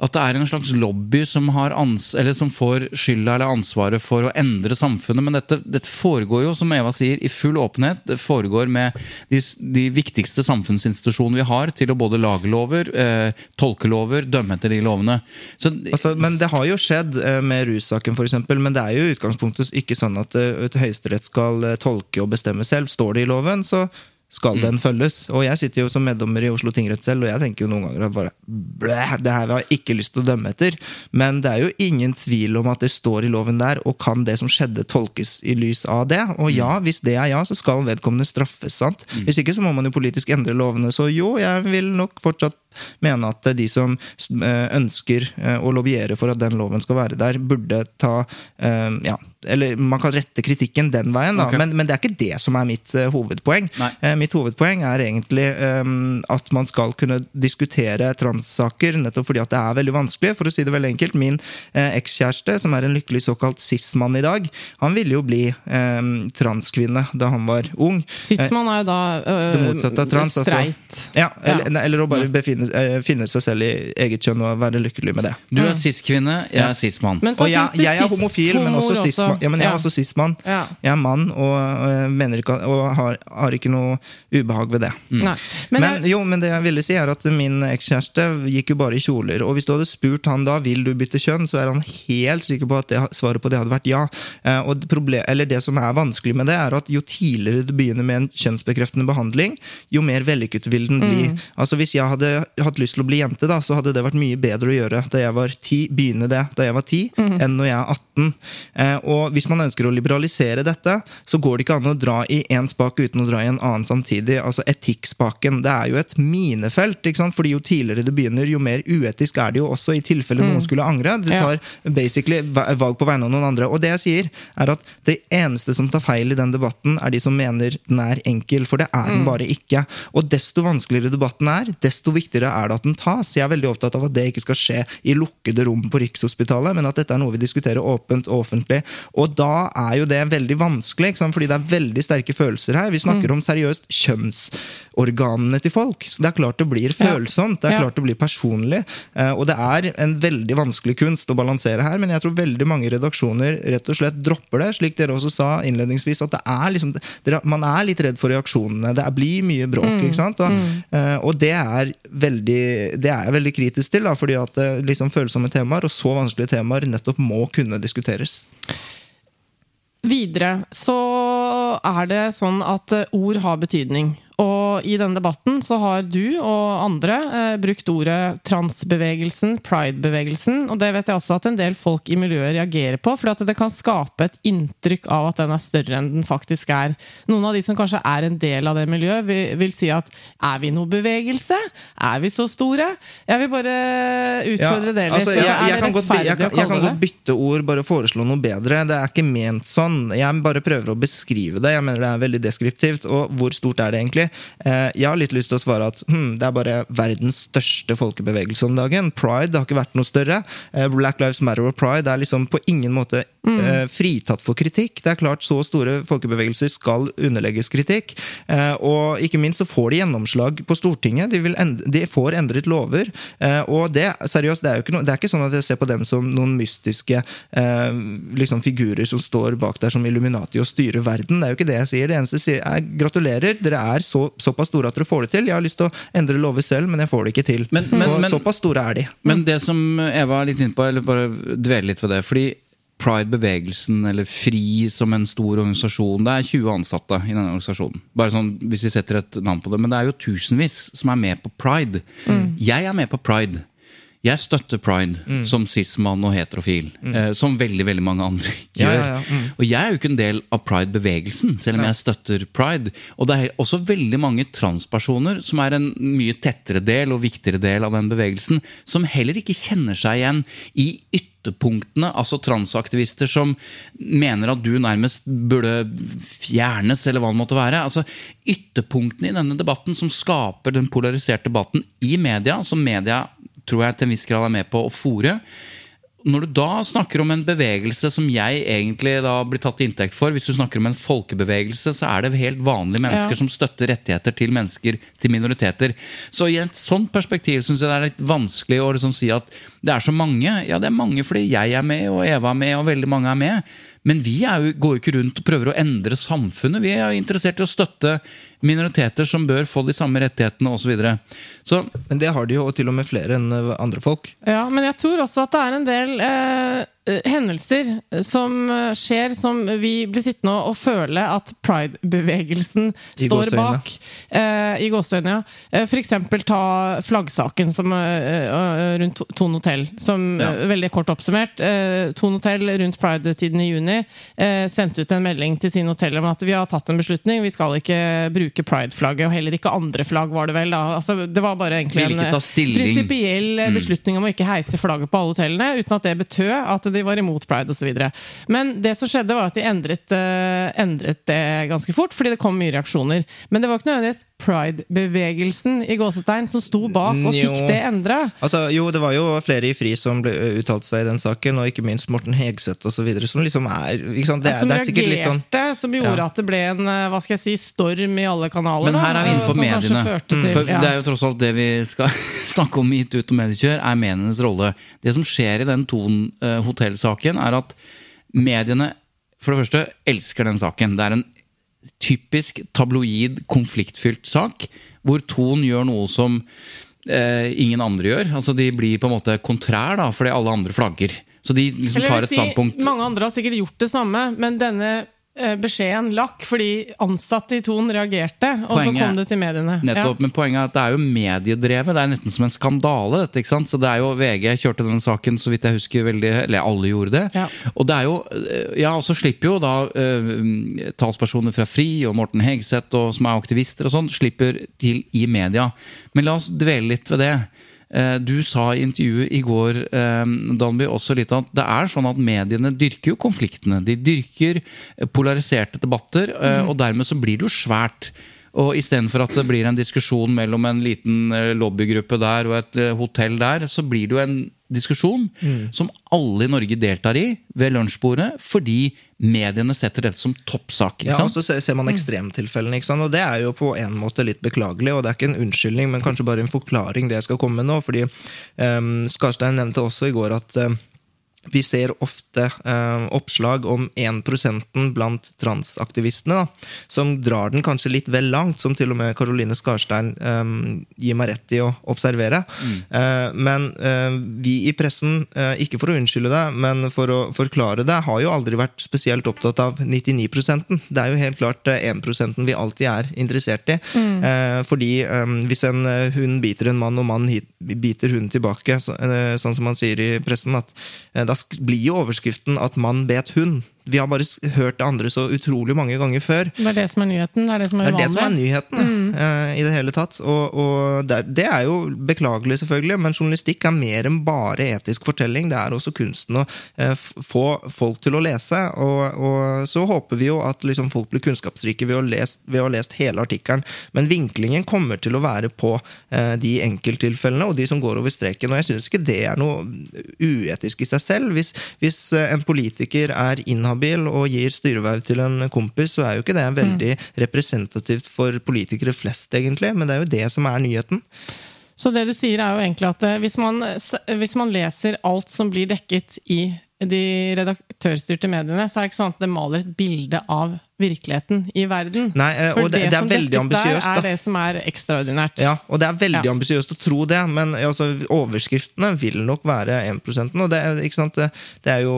Speaker 4: at det er en slags lobby som, som får skylda eller ansvaret for å endre samfunnet. Men dette, dette foregår jo, som Eva sier, i full åpenhet. Det foregår med de, de viktigste samfunnsinstitusjonene vi har til å både lage lover, eh, tolke lover, dømme etter de lovene. Så
Speaker 5: Altså, men det har jo skjedd eh, med russaken, f.eks. Men det er jo i utgangspunktet ikke sånn at eh, Høyesterett skal eh, tolke og bestemme selv. Står det i loven, så skal den følges. Og jeg sitter jo som meddommer i Oslo tingrett selv, og jeg tenker jo noen ganger at bare blæ, det her har jeg ikke lyst til å dømme etter. Men det er jo ingen tvil om at det står i loven der, og kan det som skjedde tolkes i lys av det? Og ja, hvis det er ja, så skal vedkommende straffes, sant? Hvis ikke så må man jo politisk endre lovene. Så jo, jeg vil nok fortsatt mene at de som eh, ønsker eh, å lobbyere for at den loven skal være der, burde ta eh, ja, eller Man kan rette kritikken den veien, da,
Speaker 4: okay.
Speaker 5: men, men det er ikke det som er mitt eh, hovedpoeng.
Speaker 4: Nei.
Speaker 5: Eh, mitt hovedpoeng er egentlig um, at man skal kunne diskutere transsaker, nettopp fordi at det er veldig vanskelig. For å si det veldig enkelt, Min eh, ekskjæreste, som er en lykkelig såkalt cis-mann i dag, han ville jo bli eh, transkvinne da han var ung.
Speaker 1: Sisman er jo da øh,
Speaker 5: Det motsatte av trans, altså.
Speaker 1: streit.
Speaker 5: Ja, eller, eller å bare befinne, eh, finne seg selv i eget kjønn og være lykkelig med det.
Speaker 4: Du er cis-kvinne, jeg er cis-mann.
Speaker 5: Og jeg, jeg er homofil, men også cis-mann. Ja, men jeg er også cis-mann. Jeg er mann og, mener ikke, og har, har ikke noe ubehag ved det.
Speaker 1: Nei.
Speaker 5: Men,
Speaker 1: Men,
Speaker 5: jo, men det jeg ville si er at min ekskjæreste gikk jo bare i kjoler. Og hvis du hadde spurt han da vil du bytte kjønn, så er han helt sikker på at det, svaret på det hadde vært ja. Eh, og problem, eller det som er vanskelig med det, er at jo tidligere du begynner med en kjønnsbekreftende behandling, jo mer vellykket vil den bli. Altså Hvis jeg hadde hatt lyst til å bli jente, da, så hadde det vært mye bedre å gjøre da jeg var ti, begynne det da jeg var 10, enn når jeg er 18. Eh, og hvis man ønsker å liberalisere dette, så går det ikke an å dra i én spak uten å dra i en annen samtidig. Altså etikkspaken. Det er jo et minefelt, ikke sant? fordi jo tidligere du begynner, jo mer uetisk er det jo også, i tilfelle noen skulle angre. Du
Speaker 1: Ja.
Speaker 5: tar basically valg på vegne av noen andre. Og det jeg sier, er at det eneste som tar feil i den debatten, er de som mener den er enkel, for det er den bare ikke. Og desto vanskeligere debatten er, desto viktigere er det at den tas. Jeg er veldig opptatt av at det ikke skal skje i lukkede rom på Rikshospitalet, men at dette er noe vi diskuterer åpent og offentlig. Og da er jo det veldig vanskelig, fordi det er veldig sterke følelser her. Vi snakker om seriøst kjønnsorganene til folk. Så det er klart det blir følsomt, det er klart det blir personlig. eh, Og det er en veldig vanskelig kunst å balansere her, men jeg tror veldig mange redaksjoner rett og slett dropper det, slik dere også sa innledningsvis, at det er liksom, man er litt redd for reaksjonene. Det blir mye bråk, ikke sant? Og, mm. og det er veldig det er jeg veldig kritisk til, da, fordi at eh, liksom følsomme temaer og så vanskelige temaer nettopp må kunne diskuteres.
Speaker 1: videre så er det sånn at eh, ord har betydning. Og i denne debatten så har du og andre eh, brukt ordet transbevegelsen, pridebevegelsen. Og det vet jeg også at en del folk i miljøet reagerer på, for at det kan skape et inntrykk av at den er større enn den faktisk er. Noen av de som kanskje er en del av det miljøet, vil, vil si at er vi noe bevegelse? Er vi så store? Jeg vil bare utfordre det litt.
Speaker 5: altså, jeg, jeg,
Speaker 1: jeg,
Speaker 5: kan godt, jeg, kan, jeg kan godt bytte ord, bare foreslå noe bedre. Det er ikke ment sånn. Jeg bare prøver å beskrive det. Jeg mener det er veldig deskriptivt. Og hvor stort er det egentlig? Eh, jeg har litt lyst til å svare at hm, det er bare verdens største folkebevegelse om dagen. Pride har ikke vært noe større. Eh, Black Lives Matter og Pride er liksom på ingen måte eh, fritatt for kritikk. Det er klart Så store folkebevegelser skal underlegges kritikk. Eh, og ikke minst så får de gjennomslag på Stortinget. De, vil end de får endret lover. Eh, og det, seriøst, det er jo ikke, no, det er ikke sånn at jeg ser på dem som noen mystiske eh, liksom figurer som står bak der som Illuminati og styrer verden. Det er jo ikke det jeg sier. Det eneste jeg sier er gratulerer. Dere er så, såpass store at dere får det til. Jeg har lyst til å endre lover selv, men jeg får det ikke til.
Speaker 4: Men- men-
Speaker 5: og
Speaker 4: men-
Speaker 5: såpass store er de.
Speaker 4: Men det som Eva er litt inne på, eller bare dvele litt ved det fordi Pride-bevegelsen, eller FRI som en stor organisasjon Det er 20 ansatte i denne organisasjonen. Bare sånn, Hvis vi setter et navn på det. Men det er jo tusenvis som er med på Pride. Jeg er med på Pride. Jeg støtter pride som cis-mann og heterofil. Eh, som veldig veldig mange andre gjør.
Speaker 5: ja, ja. Mm.
Speaker 4: Og jeg er jo ikke en del av pride-bevegelsen, selv om jeg støtter pride. Og det er også veldig mange transpersoner som er en mye tettere del og viktigere del av den bevegelsen, som heller ikke kjenner seg igjen i ytterpunktene, altså transaktivister som mener at du nærmest burde fjernes, eller hva det måtte være. Altså Ytterpunktene i denne debatten som skaper den polariserte debatten i media, som media tror jeg til en viss grad er med på å fòre. Når du da snakker om en bevegelse som jeg egentlig da blir tatt til inntekt for, hvis du snakker om en folkebevegelse, så er det helt vanlige mennesker
Speaker 1: Ja.
Speaker 4: som støtter rettigheter til mennesker, til minoriteter. Så i et sånt perspektiv syns jeg det er litt vanskelig å liksom si at det er så mange. Ja, det er mange fordi jeg er med, og Eva er med, og veldig mange er med. Men vi jo, går jo ikke rundt og prøver å endre samfunnet. Vi er interessert i å støtte minoriteter som bør få de samme rettighetene osv. Så, videre.
Speaker 5: Men det har de jo, og til og med flere enn andre folk.
Speaker 1: Ja, men jeg tror også at det er en del eh, hendelser som eh, skjer som vi blir sittende og føle at pride-bevegelsen står bak. Eh, I gåseøyne, ja. Eh, For eksempel ta flaggsaken som, eh, eh, rundt Thon hotell. Som
Speaker 4: Ja.
Speaker 1: eh, veldig kort oppsummert. Eh, Thon hotell rundt pride-tiden i juni eh, sendte ut en melding til sine hotell om at vi har tatt en beslutning, vi skal ikke bruke pride-flagget, og heller ikke andre flagg var det vel. da. Altså, det var bare egentlig en eh, prinsipiell eh, beslutning om å ikke heise flagget på alle hotellene, uten at det betød at de var imot pride osv. Men det som skjedde, var at de endret, eh, endret det ganske fort, fordi det kom mye reaksjoner. Men det var ikke nødvendigvis pride-bevegelsen i gåsestein som sto bak og
Speaker 5: Jo.
Speaker 1: fikk det endra.
Speaker 5: Altså, jo, det var jo flere i FRI som ble uttalte seg i den saken, og ikke minst Morten Hegseth osv., som liksom er ikke sant? Det,
Speaker 1: Som
Speaker 5: det er reagerte, litt sånn
Speaker 1: reagerte, som gjorde
Speaker 5: Ja.
Speaker 1: at det ble en eh, hva skal jeg si, storm i alle kanaler.
Speaker 4: Men her er vi inne på mediene.
Speaker 1: Til,
Speaker 4: Mm. For
Speaker 1: ja.
Speaker 4: Det er jo tross alt det vi skal snakke om ut og mediekjør, er medienes rolle. Det som skjer i den Thon eh, hotellsaken, er at mediene for det første elsker den saken. Det er en typisk tabloid, konfliktfylt sak, hvor Thon gjør noe som eh, ingen andre gjør. Altså De blir på en måte kontrær da, fordi alle andre flagger. Så de liksom tar et
Speaker 1: si,
Speaker 4: standpunkt.
Speaker 1: Mange andre har sikkert gjort det samme, men denne beskjeden lakk fordi ansatte i Ton reagerte, og så kom det til mediene.
Speaker 4: Nettopp, men poenget er at det er jo mediedrevet. Det er nesten som en skandale. dette, ikke sant? Så det er jo VG kjørte denne saken, så vidt jeg husker, veldig Eller alle gjorde det.
Speaker 1: Ja.
Speaker 4: Og det er jo Ja, og så slipper jo da uh, talspersoner fra FRI og Morten Hegseth, og, som er aktivister og sånn, slipper til i media. Men la oss dvele litt ved det. Eh, Du sa i intervjuet i går eh, Danby, også litt at det er sånn at mediene dyrker jo konfliktene. De dyrker polariserte debatter, eh, og dermed så blir det jo svært. Og Istedenfor at det blir en diskusjon mellom en liten lobbygruppe der og et hotell der, så blir det jo en diskusjon som alle i Norge deltar i ved lunsjbordet, fordi mediene setter dette som toppsak. ikke
Speaker 5: Ja, og så ser- man ekstremtilfellene, ikke sant? og det er jo på en måte litt beklagelig. Og det er ikke en unnskyldning, men kanskje bare en forklaring, det jeg skal komme med nå. fordi um, Skarstein nevnte også i går at eh, vi ser ofte eh, oppslag om 1 blant transaktivistene, da, som drar den kanskje litt vel langt, som til og med Caroline Skarstein eh, gir meg rett i å observere. Eh, men eh, vi i pressen, eh, ikke for å unnskylde det, men for å forklare det, har jo aldri vært spesielt opptatt av 99% Det er jo helt klart eh, 1 vi alltid er interessert i. Eh, fordi eh, hvis en eh, hund biter en mann, og mann biter hunden tilbake, så, eh, sånn som man sier i pressen, at eh, da blir jo overskriften at mann bet hund. Vi har bare hørt det andre så utrolig mange ganger før.
Speaker 1: Det er det som er nyheten. Det er det som er,
Speaker 5: Det
Speaker 1: er
Speaker 5: det som er
Speaker 1: nyheten
Speaker 5: nyheten uh, i det hele tatt. Og, og det, er, det er jo beklagelig, selvfølgelig, men journalistikk er mer enn bare etisk fortelling. Det er også kunsten å uh, få folk til å lese. Og, og så håper vi jo at liksom, folk blir kunnskapsrike ved å, lest, ved å ha lest hele artikkelen. Men vinklingen kommer til å være på uh, de enkelttilfellene og de som går over streken. Og jeg syns ikke det er noe uetisk i seg selv. Hvis, hvis en politiker er inhabil og gir styreverv til en kompis, så er jo ikke det veldig representativt for politikere flest, egentlig. Men det er jo det som er nyheten.
Speaker 1: Så det du sier er jo egentlig at eh, hvis man, hvis man leser alt som blir dekket i de redaktørstyrte mediene, så er det ikke sånn at det maler et bilde av virkeligheten i verden.
Speaker 5: Nei, eh,
Speaker 1: For
Speaker 5: det, det er
Speaker 1: som
Speaker 5: veldig
Speaker 1: dekkes der, er
Speaker 5: da.
Speaker 1: det som er ekstraordinært.
Speaker 5: Ja, og det er veldig
Speaker 1: Ja.
Speaker 5: ambisiøst å tro det, men altså, overskriftene vil nok være 1 og det, ikke sant? Det, er jo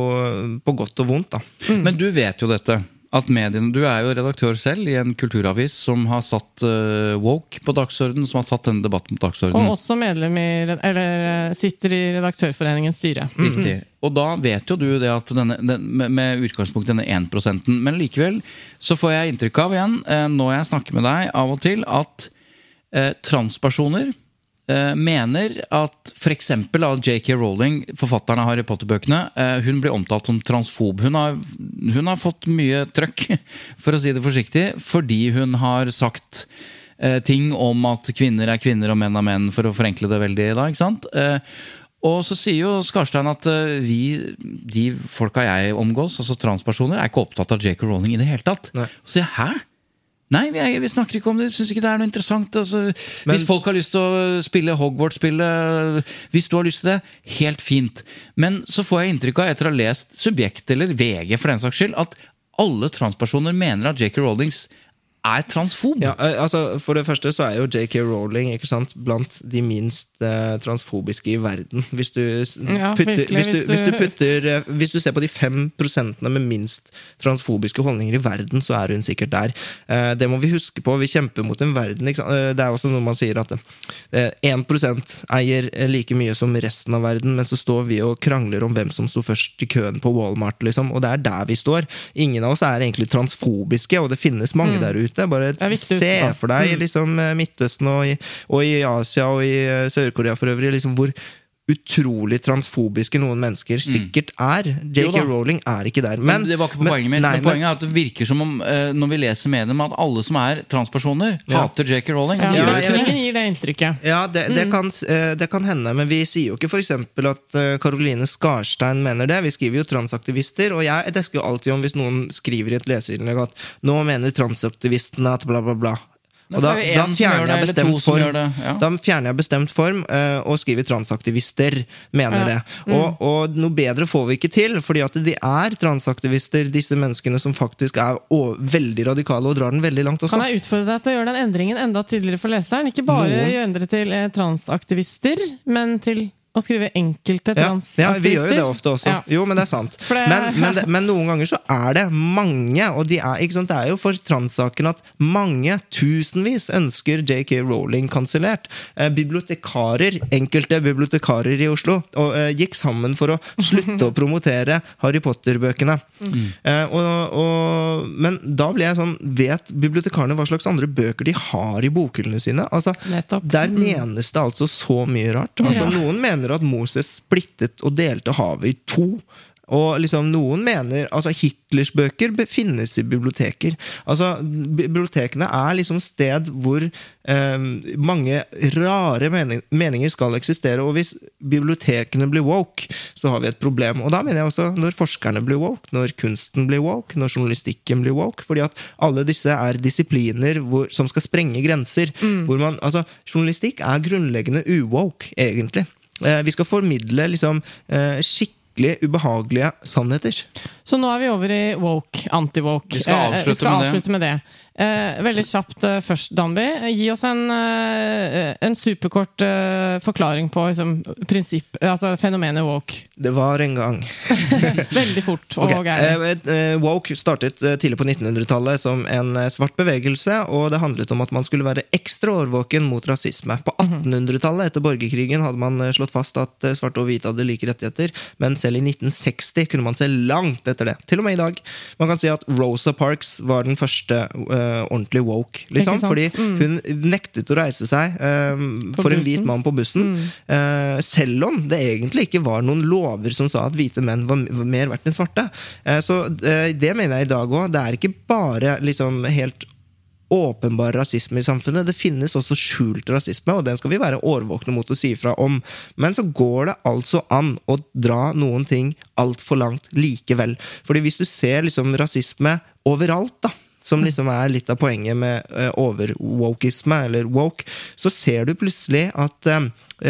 Speaker 5: på godt og vondt, da.
Speaker 4: Men du vet jo dette. At mediene, Du er jo redaktør selv i en kulturavis som har satt uh, woke på dagsordenen, som har satt denne debatten på dagsordenen.
Speaker 1: Og også medlem i, eller eh, sitter i Redaktørforeningens styre.
Speaker 4: Riktig. Og da vet jo du det at denne, den, med, utgangspunkt i denne 1 Men likevel så får jeg inntrykk av igjen, eh, når jeg snakker med deg av og til, at eh, transpersoner mener at f.eks. av J.K. Rowling, forfatteren av Harry Potter-bøkene, eh, hun blir omtalt som transfob. Hun har, hun har fått mye trøkk, for å si det forsiktig, fordi hun har sagt eh, ting om at kvinner er kvinner og menn er menn, for å forenkle det veldig. da, ikke sant? Eh, og så sier jo Skarstein at eh, vi, de folka jeg omgås, altså transpersoner, er ikke opptatt av J.K. Rowling i det hele tatt.
Speaker 5: Nei.
Speaker 4: Så sier jeg, hæ? Nei, vi, er, vi snakker ikke om det. Syns ikke det er noe interessant. Altså,
Speaker 5: Men-
Speaker 4: hvis folk har lyst til å spille Hogwarts-spillet, hvis du har lyst til det, helt fint. Men så får jeg inntrykk av, etter å ha lest Subjekt eller VG for den saks skyld, at alle transpersoner mener at J.K. Rowlings er transfob.
Speaker 5: Ja, eh, altså For det første så er jo JK Rowling ikke sant, blant de minst uh, transfobiske i verden. Hvis du,
Speaker 1: Ja,
Speaker 5: putter,
Speaker 1: virkelig,
Speaker 5: hvis, du,
Speaker 1: hvis du-
Speaker 5: putter, eh, hvis du ser på de fem prosentene med minst transfobiske holdninger i verden, så er hun sikkert der. Uh, det må vi huske på. Vi kjemper mot en verden ikke sant? Det er også noe man sier at eh, 1 eier like mye som resten av verden, men så står vi og krangler om hvem som sto først i køen på Walmart. liksom, Og det er der vi står. Ingen av oss er egentlig transfobiske, og det finnes mange der ute. Bare
Speaker 1: er viktig
Speaker 5: se for deg liksom, eh, Midtøsten og i, og i Asia og i eh, Sør-Korea for øvrig, liksom, hvor utrolig transfobiske noen mennesker sikkert er.
Speaker 4: Mm.
Speaker 5: JK. Rowling er ikke der.
Speaker 4: Men, det var ikke på poenget mitt.
Speaker 5: nei,
Speaker 4: men poenget er at det virker som om uh, når vi leser mediene, at alle som er transpersoner,
Speaker 5: Ja.
Speaker 4: hater JK Rowling.
Speaker 1: Ja,
Speaker 4: ja det.
Speaker 1: Ingen gir det inntrykket.
Speaker 5: Ja, det, det, kan, eh, det kan hende, men vi sier jo ikke f.eks. at Karoline Caroline Skarstein mener det. Vi skriver jo transaktivister, og jeg desker jo alltid om hvis noen skriver i et leserinnlegg at nå mener transaktivistene at bla, bla, bla. Og da, da fjerner
Speaker 4: det,
Speaker 5: form.
Speaker 4: det, ja.
Speaker 5: Da fjerner jeg bestemt form uh, og skriver transaktivister mener
Speaker 1: Ja.
Speaker 5: det. Og, og noe bedre får vi ikke til, fordi at de er transaktivister, disse menneskene som faktisk er veldig radikale og drar den veldig langt også.
Speaker 1: Kan jeg utfordre deg til å gjøre den endringen enda tydeligere for leseren? Ikke bare
Speaker 5: Noen.
Speaker 1: endre til eh, transaktivister, men til å skrive enkelte
Speaker 5: Ja,
Speaker 1: transaktivister.
Speaker 5: ja, vi gjør jo det ofte også.
Speaker 1: Ja.
Speaker 5: Jo, men det er sant.
Speaker 1: Det-
Speaker 5: Men, men, men noen ganger så er det mange, og de er, det er jo for transsaken at mange, tusenvis, ønsker JK Rowling kansellert. Eh, bibliotekarer, enkelte bibliotekarer i Oslo, og, eh, gikk sammen for å slutte å promotere Harry Potter-bøkene. Eh, og, og, men da ble jeg sånn Vet bibliotekarene hva slags andre bøker de har i bokhyllene sine? Altså,
Speaker 1: Nettopp.
Speaker 5: der menes det altså så mye rart. Altså,
Speaker 1: Ja.
Speaker 5: Noen mener at Moses splittet og delte havet i to. Og liksom Noen mener altså Hitlers bøker finnes i biblioteker. Altså Bibliotekene er liksom sted hvor eh, mange rare mening, meninger skal eksistere. Og hvis bibliotekene blir woke, så har vi et problem. Og da mener jeg også når forskerne blir woke, når kunsten blir woke, når journalistikken blir woke. Fordi at alle disse er disipliner hvor, som skal sprenge grenser. Hvor man, altså Journalistikk er grunnleggende uwoke, egentlig. Eh, vi skal formidle liksom eh, skikkelig ubehagelige sannheter.
Speaker 1: Så nå er vi over i woke, anti-woke.
Speaker 4: Vi skal
Speaker 1: Eh,
Speaker 4: avslutte
Speaker 1: vi skal
Speaker 4: med det.
Speaker 1: avslutte med det. Eh, veldig kjapt eh, først, Danby. Gi oss en, eh, en superkort eh, forklaring på liksom, prinsipp, altså fenomenet woke.
Speaker 5: Det var en gang.
Speaker 1: Veldig fort og
Speaker 5: okay.
Speaker 1: gærent.
Speaker 5: eh, eh, Woke startet tidlig på 1900-tallet som en svart bevegelse, og det handlet om at man skulle være ekstra årvåken mot rasisme. På 1800-tallet, etter borgerkrigen, hadde man slått fast at svarte og hvite hadde like rettigheter, men selv i 1960 kunne man se langt etter det. Til og med i dag. Man kan si at Rosa Parks var den første eh, ordentlig woke, liksom, fordi
Speaker 1: Mm.
Speaker 5: hun nektet å reise seg eh,
Speaker 1: for
Speaker 5: for en hvit mann på bussen, eh, selv om det egentlig ikke var noen lover som sa at hvite menn var, var mer verdt enn svarte. Så det mener jeg i dag òg. Det er ikke bare liksom helt åpenbar rasisme i samfunnet. Det finnes også skjult rasisme, og den skal vi være årvåkne mot å si ifra om. Men så går det altså an å dra noen ting altfor langt likevel. Fordi hvis du ser liksom rasisme overalt, da, som liksom er litt av poenget med uh, overwokisme, eller woke, så ser du plutselig at eh,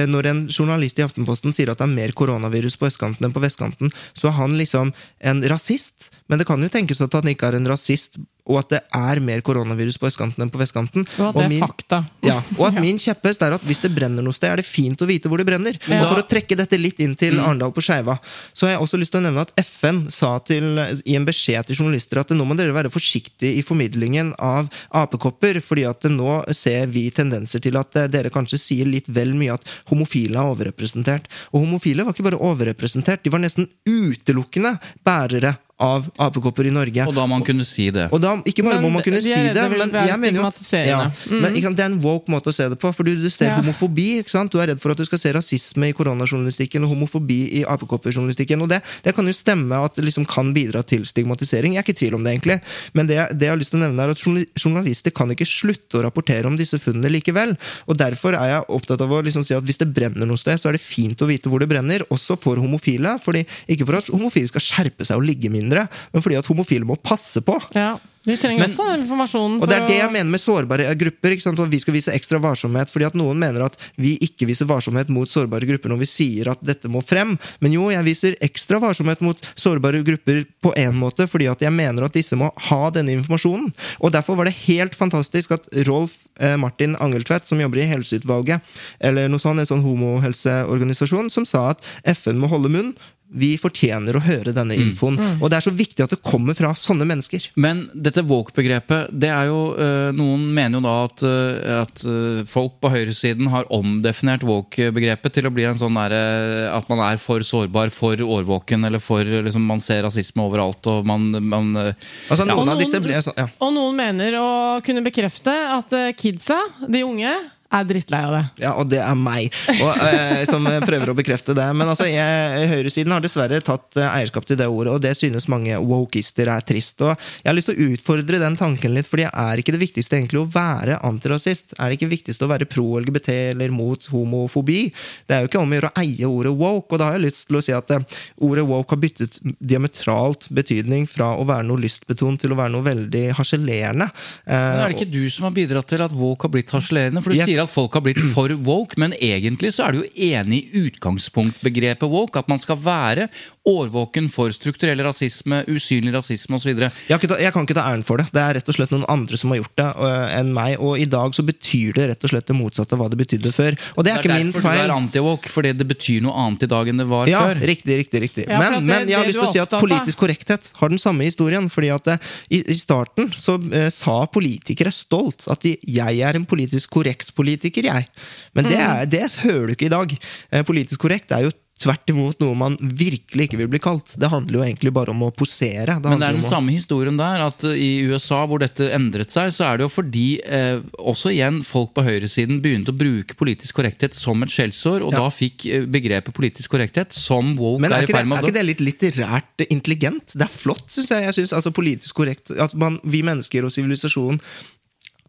Speaker 5: når en journalist i Aftenposten sier at det er mer koronavirus på østkanten enn på vestkanten, så er han liksom en rasist. Men det kan jo tenkes at han ikke er en rasist, og at det er mer koronavirus på østkanten enn på vestkanten.
Speaker 1: Og at det er fakta.
Speaker 5: Ja, og at min kjepphest er at hvis det brenner noe sted, er det fint å vite hvor det brenner.
Speaker 1: Ja.
Speaker 5: Og for å trekke dette litt inn til Arendal på Skeiva, så har jeg også lyst til å nevne at FN sa til, i en beskjed til journalister at nå må dere være forsiktige i formidlingen av apekopper, fordi at nå ser vi tendenser til at eh, dere kanskje sier litt vel mye at homofile er overrepresentert. Og homofile var ikke bare overrepresentert, de var nesten utelukkende bærere av apekopper i Norge.
Speaker 4: Og da man kunne si det.
Speaker 5: Og da, ikke bare
Speaker 1: Men
Speaker 5: må man kunne
Speaker 1: det,
Speaker 5: si det,
Speaker 1: det,
Speaker 5: men jeg mener jo at
Speaker 1: ja, Mm.
Speaker 5: men, ikke sant, Det er en woke måte å se det på. For du, du ser
Speaker 1: Ja.
Speaker 5: homofobi. ikke sant? Du er redd for at du skal se rasisme i koronajournalistikken og homofobi i apekopperjournalistikken. Og det, det kan jo stemme at det liksom kan bidra til stigmatisering. Jeg er ikke i tvil om det, egentlig. Men det, det jeg har lyst til å nevne er at journalister kan ikke slutte å rapportere om disse funnene likevel. Og derfor er jeg opptatt av å liksom si at hvis det brenner noe sted, så er det fint å vite hvor det brenner, også for homofile. fordi Ikke for at homofile skal skjerpe seg og ligge mindre, mindre, men fordi at homofile må passe på.
Speaker 1: Ja. De trenger
Speaker 4: Men-
Speaker 1: også den informasjonen.
Speaker 5: Og det er det jeg mener med sårbare grupper. vi skal vise ekstra varsomhet, fordi at Noen mener at vi ikke viser varsomhet mot sårbare grupper når vi sier at dette må frem. Men jo, jeg viser ekstra varsomhet mot sårbare grupper på en måte, fordi at jeg mener at disse må ha denne informasjonen. Og Derfor var det helt fantastisk at Rolf eh, Martin Angeltvedt, som jobber i Helseutvalget, eller noe sånt, en sånn homohelseorganisasjon, som sa at FN må holde munn. Vi fortjener å høre denne infoen. Og det er så viktig at det kommer fra sånne mennesker.
Speaker 4: Men dette woke-begrepet, det er jo øh, Noen mener jo da at, øh, at øh, folk på høyresiden har omdefinert woke-begrepet til å bli en sånn derre At man er for sårbar, for årvåken, eller for liksom, Man ser rasisme overalt, og man, man
Speaker 5: Altså
Speaker 1: Ja.
Speaker 5: Noen
Speaker 1: Og
Speaker 5: av disse ble sånn, ja.
Speaker 1: Og noen mener å kunne bekrefte at eh, kidsa, de unge, er drittlei av det.
Speaker 5: Ja, og det er meg, og, eh, som prøver å bekrefte det. Men altså, jeg, høyresiden har dessverre tatt eh, eierskap til det ordet, og det synes mange wokister er trist. Og jeg har lyst til å utfordre den tanken litt, fordi er ikke det viktigste egentlig å være antirasist? Er det ikke viktigst å være pro-LGBT eller mot homofobi? Det er jo ikke om å gjøre å eie ordet woke, og da har jeg lyst til å si at eh, ordet woke har byttet diametralt betydning fra å være noe lystbetont til å være noe veldig harselerende. Eh,
Speaker 4: Men er det ikke du som har bidratt til at woke har blitt harselerende? For du
Speaker 5: yes.
Speaker 4: sier at folk har blitt for woke, men egentlig så er du jo enig i utgangspunktbegrepet woke. At man skal være årvåken for strukturell rasisme, usynlig rasisme osv.
Speaker 5: Jeg, jeg kan ikke ta æren for det. Det er rett og slett noen andre som har gjort det øh, enn meg. Og i dag så betyr det rett og slett det motsatte av hva det betydde før. Og det er,
Speaker 4: Det
Speaker 5: ikke
Speaker 4: er
Speaker 5: min
Speaker 4: derfor du
Speaker 5: feil.
Speaker 4: er anti-woke, fordi det betyr noe annet i dag enn det var
Speaker 5: Ja,
Speaker 4: før.
Speaker 5: riktig, riktig. riktig.
Speaker 1: Ja,
Speaker 5: men,
Speaker 1: det-
Speaker 5: men jeg har lyst til å
Speaker 1: er
Speaker 5: si at
Speaker 1: av-
Speaker 5: politisk korrekthet har den samme historien. fordi at i, i starten så uh, sa politikere stolt at de, 'jeg er en politisk korrekt politiker', jeg. Men det, er, det hører du ikke i dag. Eh, politisk korrekt er jo tvert imot noe man virkelig ikke vil bli kalt. Det handler jo egentlig bare om å posere.
Speaker 4: Men det er den
Speaker 5: om å-
Speaker 4: samme historien der, at uh, i USA hvor dette endret seg, så er det jo fordi eh, også igjen folk på høyresiden begynte å bruke politisk korrekthet som et skjellsord, og
Speaker 5: Ja.
Speaker 4: da fikk eh, begrepet politisk korrekthet som woke
Speaker 5: Men er
Speaker 4: i
Speaker 5: ikke, det, er ikke det litt litterært intelligent? Det er flott, syns jeg. jeg synes, altså Politisk korrekt. At man, vi mennesker og sivilisasjonen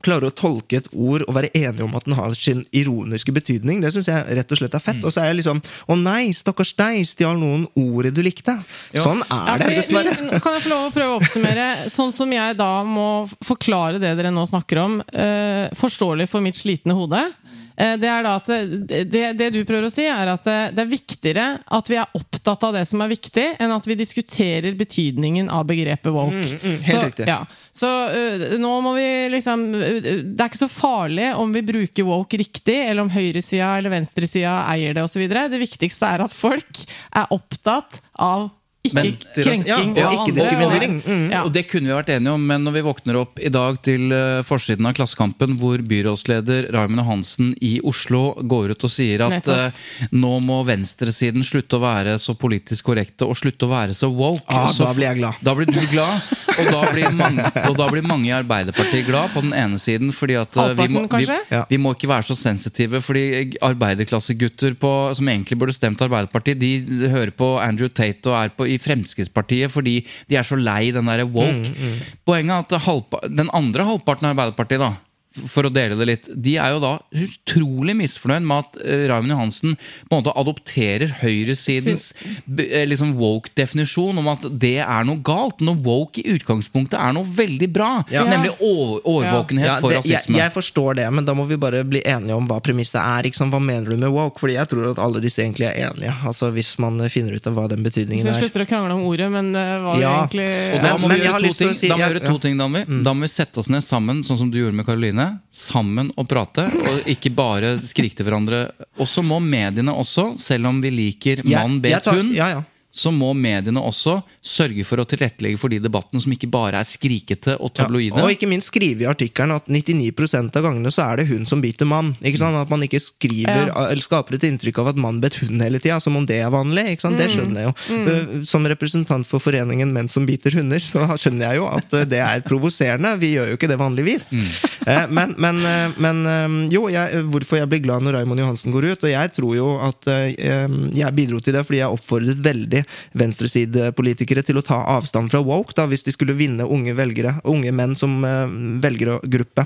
Speaker 5: klarer å tolke et ord og være enige om at den har sin ironiske betydning. Det syns jeg rett og slett er fett.
Speaker 4: Mm.
Speaker 5: Og så er jeg liksom Å nei, stakkars deg, stjal noen ordet du likte. Sånn er
Speaker 1: Ja,
Speaker 5: det, dessverre.
Speaker 1: Kan jeg få lov å prøve å oppsummere? Sånn som jeg da må forklare det dere nå snakker om, eh, forståelig for mitt slitne hode. Eh, Det er da at det, det, det du prøver å si, er at det, det er viktigere at vi er opptatt av det som er viktig, enn at vi diskuterer betydningen av begrepet woke.
Speaker 5: Mm, helt
Speaker 1: så,
Speaker 5: riktig.
Speaker 1: Ja. Så uh, nå må vi liksom uh, Det er ikke så farlig om vi bruker woke riktig, eller om høyresida eller venstresida eier det osv. Det viktigste er at folk er opptatt av ikke
Speaker 4: Men-
Speaker 1: krenking
Speaker 5: Ja, og ikke diskriminering. Mm.
Speaker 1: Ja.
Speaker 4: Og det kunne vi vært enige om, men når vi våkner opp i dag til eh, forsiden av Klassekampen, hvor byrådsleder Raymond Hansen i Oslo går ut og sier at eh, nå må venstresiden slutte å være så politisk korrekte og slutte å være så woke.
Speaker 5: Ah,
Speaker 4: så,
Speaker 5: da blir jeg glad.
Speaker 4: Da blir du glad, og da blir mange, og da blir mange i Arbeiderpartiet glad på den ene siden. fordi at uh, vi må, Vi,
Speaker 5: Ja.
Speaker 4: vi må ikke være så sensitive, fordi arbeiderklassegutter på, som egentlig burde stemt Arbeiderpartiet, de hører på Andrew Tate og er på, i Fremskrittspartiet fordi de er så lei den derre woke. Poenget er at halvpa, den andre halvparten av Arbeiderpartiet, da, for å dele det litt, de er jo da utrolig misfornøyd med at uh, Raymond Johansen på en måte adopterer høyresidens eh, liksom woke-definisjon om at det er noe galt, når woke i utgangspunktet er noe veldig bra.
Speaker 5: Ja.
Speaker 4: Nemlig årvåkenhet overvåkenhet
Speaker 5: Ja,
Speaker 4: for
Speaker 5: rasisme. jeg, jeg forstår det, men da må vi bare bli enige om hva premisset er. Liksom. Hva mener du med woke? Fordi jeg tror at alle disse egentlig er enige. Altså Hvis man finner ut av hva den betydningen er.
Speaker 1: Så slutter å krangle om ordet, men hva
Speaker 5: Ja.
Speaker 1: egentlig
Speaker 4: Og da må vi gjøre to ting,
Speaker 5: si-
Speaker 4: da må vi
Speaker 5: ja,
Speaker 4: gjøre
Speaker 5: ja.
Speaker 4: to ting Danvi. Da må vi sette oss ned sammen, sånn som du gjorde med Karoline. Sammen og prate, og ikke bare skrike til hverandre. Og så må mediene også, selv om vi liker mann bet hund,
Speaker 5: Ja, ja.
Speaker 4: Så må mediene også sørge for å tilrettelegge for de debattene som ikke bare er skrikete og
Speaker 5: Ja,
Speaker 4: tabloide.
Speaker 5: og ikke minst skrive i artikkelen at 99% av gangene så er det hun som biter mann. Ikke sant? At man ikke skriver,
Speaker 1: Ja.
Speaker 5: eller skaper et inntrykk av at mann bet hund hele tida, som om det er vanlig. Ikke sant? Det skjønner jeg jo. Mm. Som representant for foreningen Menn som biter hunder, så skjønner jeg jo at uh, det er provoserende. Vi gjør jo ikke det vanligvis. Mm. men men, eh, men eh, jo, jeg, hvorfor jeg blir glad når Raymond Johansen går ut. Og jeg tror jo at eh, jeg bidro til det fordi jeg oppfordret veldig venstresidepolitikere til å ta avstand fra woke da, hvis de skulle vinne unge velgere, unge menn som uh, velgergruppe.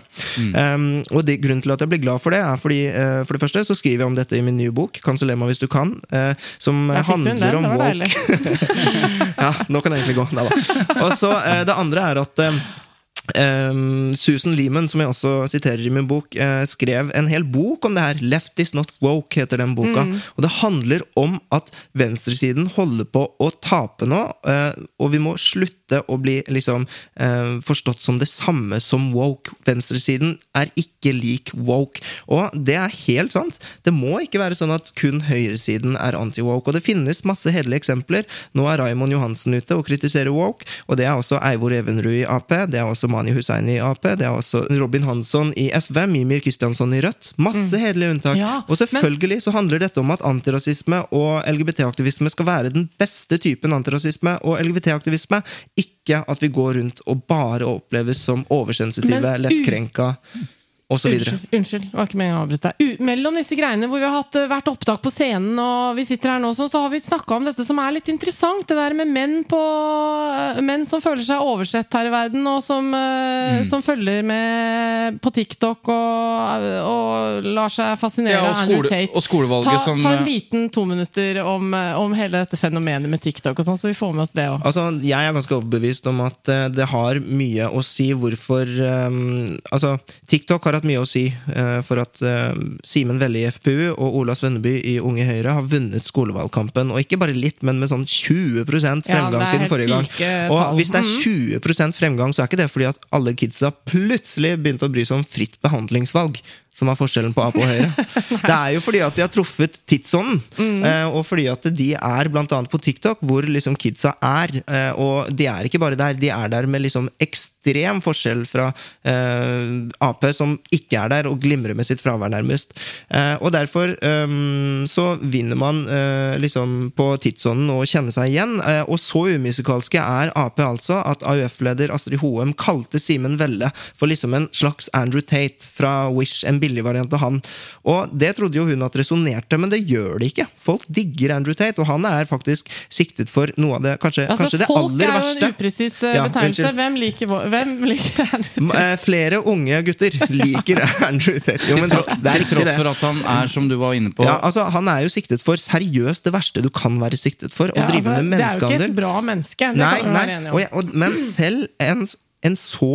Speaker 5: Um, og de, grunnen til at jeg blir glad for det, er fordi uh, for det første så skriver jeg om dette i min nye bok, 'Kanseller meg hvis du kan', uh, som handler om woke. Ja, nå kan jeg egentlig gå. Nei da. Og så uh, Det andre er at eh, Ehm, Susan Lehman, som jeg også siterer i min bok, eh, skrev en hel bok om det her. 'Left is not woke' heter den boka. Og det handler om at venstresiden holder på å tape nå, eh, og vi må slutte å bli liksom eh, forstått som det samme som woke. Venstresiden er ikke lik woke. Og det er helt sant. Det må ikke være sånn at kun høyresiden er anti-woke. Og det finnes masse hederlige eksempler. Nå er Raymond Johansen ute og kritiserer woke, og det er også Eivor Evenrud i Ap. Det er også Mani Hussaini i Ap. Det er også Robin Hansson i SV. Mimir Kristiansson i Rødt. Masse hederlige unntak.
Speaker 1: Ja,
Speaker 5: og selvfølgelig så handler dette om at antirasisme og LGBT-aktivisme skal være den beste typen antirasisme og LGBT-aktivisme. Ikke at vi går rundt og bare oppleves som oversensitive, lettkrenka osv.
Speaker 1: Unnskyld, unnskyld, det var ikke meningen å avbryte deg. Mellom disse greiene hvor vi har hatt, hvert opptak på scenen, og vi sitter her nå, så, så har vi snakka om dette som er litt interessant. Det der med menn, på, eh, menn som føler seg oversett her i verden, og som, mm. som følger med på TikTok og, og lar seg fascinere
Speaker 4: Ja, og
Speaker 1: av Andrew
Speaker 4: skole-
Speaker 1: Tate.
Speaker 4: og skolevalget
Speaker 1: ta,
Speaker 4: som-
Speaker 1: ta en liten to minutter om, eh, om hele dette fenomenet med TikTok, og sånn, så vi får med oss det òg.
Speaker 5: Altså, Jeg er ganske overbevist om at eh, det har mye å si hvorfor um, Altså, TikTok har hatt mye å si eh, for at eh, Simen Velle i FPU og Ola Svenneby i Unge Høyre har vunnet skolevalgkampen. Og ikke bare litt, men med sånn 20 fremgang
Speaker 1: Ja,
Speaker 5: siden forrige gang. Og
Speaker 1: tall.
Speaker 5: hvis det er 20% fremgang, så er ikke det fordi at alle kidsa plutselig begynte å bry seg om fritt behandlingsvalg. Som er forskjellen på Ap og Høyre. Det er jo fordi at de har truffet tidsånden.
Speaker 1: Mm.
Speaker 5: eh, Og fordi at de er annet på TikTok, hvor liksom kidsa er. eh, Og de er ikke bare der, de er der med liksom ekstrem forskjell fra eh, Ap, som ikke er der og glimrer med sitt fravær, nærmest. Eh, og derfor eh, så vinner man eh, liksom på tidsånden og kjenner seg igjen. Og så umusikalske er Ap altså at AUF-leder Astrid Hoem kalte Simen Velle for liksom en slags Andrew Tate fra Wish, en billig variant av han. Og det trodde jo hun at resonnerte, men det gjør det ikke. Folk digger Andrew Tate, og han er faktisk siktet for noe av det kanskje,
Speaker 1: Altså,
Speaker 5: kanskje det
Speaker 1: folk er jo en upresis eh,
Speaker 5: Ja,
Speaker 1: betegnelse. Hvem liker, hvem liker Andrew Tate?
Speaker 5: eh, Flere unge gutter liker Andrew Tate. Jo, men det er
Speaker 4: til tross
Speaker 5: det.
Speaker 4: for at han er, som du var inne på
Speaker 5: Ja, altså, han er jo siktet for seriøst det verste du kan være siktet for. Å
Speaker 1: Ja,
Speaker 5: drive
Speaker 1: altså,
Speaker 5: med
Speaker 1: det er jo ikke et bra menneske. Det
Speaker 5: Nei, nei. Og og, men selv en, en så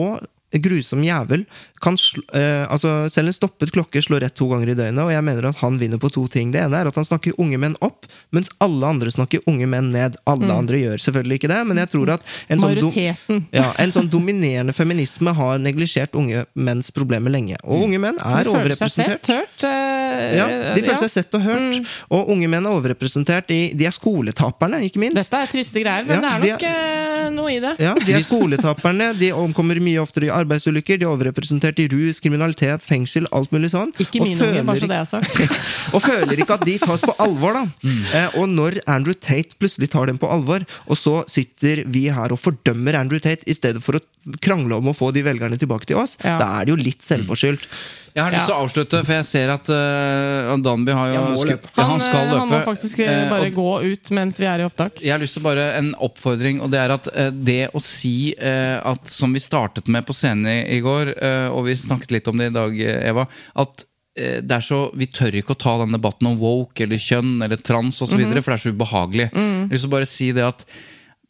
Speaker 5: grusom jævel kan sl eh, altså Selv en stoppet klokke slår rett to ganger i døgnet, og jeg mener at han vinner på to ting. Det ene er at han snakker unge menn opp, mens alle andre snakker unge menn ned. Alle andre gjør selvfølgelig ikke det, men jeg tror at en sånn, dom,
Speaker 1: Mm.
Speaker 5: Ja, en sånn dominerende feminisme har neglisjert unge menns problemer lenge. Og unge menn
Speaker 1: Så
Speaker 5: er
Speaker 1: de føler seg
Speaker 5: overrepresentert.
Speaker 1: sett, hørt. øh,
Speaker 5: Ja, de føler
Speaker 1: ja.
Speaker 5: seg sett og hørt.
Speaker 1: Mm.
Speaker 5: Og unge menn er overrepresentert i De er skoletaperne, ikke minst.
Speaker 1: Dette er triste greier, men
Speaker 5: Ja,
Speaker 1: det
Speaker 5: de
Speaker 1: er nok eh, noe i det.
Speaker 5: Ja, De er skoletaperne, de omkommer mye oftere i arbeidsulykker, de er overrepresentert i rus, kriminalitet, fengsel, alt mulig sånn.
Speaker 1: Ikke mine unger, bare så det er sagt.
Speaker 5: og føler ikke at de tas på alvor, da.
Speaker 1: Mm.
Speaker 5: Eh, og når Andrew Tate plutselig tar dem på alvor, og så sitter vi her og fordømmer Andrew Tate i stedet for å krangle om å få de velgerne tilbake til oss,
Speaker 1: Ja.
Speaker 5: da er det jo litt selvforskyldt.
Speaker 4: Jeg har lyst til å avslutte, for jeg ser at uh, Danby har jo
Speaker 5: Jeg
Speaker 4: skutt-
Speaker 5: løpe.
Speaker 4: Ja,
Speaker 1: Han,
Speaker 4: han skal
Speaker 1: eh,
Speaker 4: løpe.
Speaker 1: han må faktisk eh,
Speaker 4: Eh,
Speaker 1: bare
Speaker 4: uh,
Speaker 1: gå ut mens vi er i opptak.
Speaker 4: Jeg har lyst til bare en oppfordring, og det er at uh, det å si eh, at som vi startet med på scenen i, i går, eh, og vi snakket litt om det i dag, eh, Eva, at eh, det er så, Vi tør ikke å ta den debatten om woke eller kjønn eller trans osv.,
Speaker 1: Mhm.
Speaker 4: for det er så ubehagelig. Jeg lyst til å bare si det at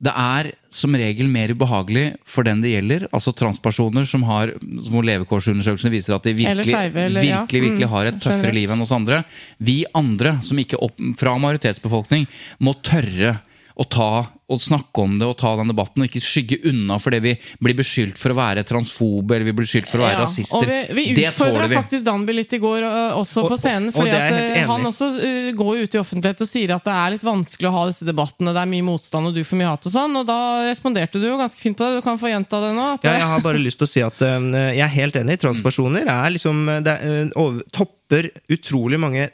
Speaker 4: det er som regel mer ubehagelig for den det gjelder, altså transpersoner som har hvor levekårsundersøkelsene viser at de virkelig,
Speaker 1: skeive, eller- ja.
Speaker 4: virkelig, virkelig
Speaker 1: Mm,
Speaker 4: har et tøffere liv enn oss andre. Vi andre, som ikke opp, fra majoritetsbefolkning, må tørre å ta og snakke om det og ta den debatten, og ikke skygge unna fordi vi blir beskyldt for å være transfobe eller vi blir beskyldt for å være
Speaker 1: Ja,
Speaker 4: rasister.
Speaker 1: Og vi, vi
Speaker 4: det
Speaker 1: utfordra faktisk Danby litt i går, øh, også på scenen.
Speaker 5: og- og
Speaker 1: Fordi at
Speaker 5: enig
Speaker 1: han også øh, går ut i offentlighet og sier at det er litt vanskelig å ha disse debattene. Det er mye motstand, og du får mye hat og sånn. Og da responderte du jo ganske fint på det. Du kan få gjenta det nå. At,
Speaker 5: Ja, jeg har bare lyst til å si at uh, jeg er helt enig. Transpersoner er liksom det er, eh, over, topper utrolig mange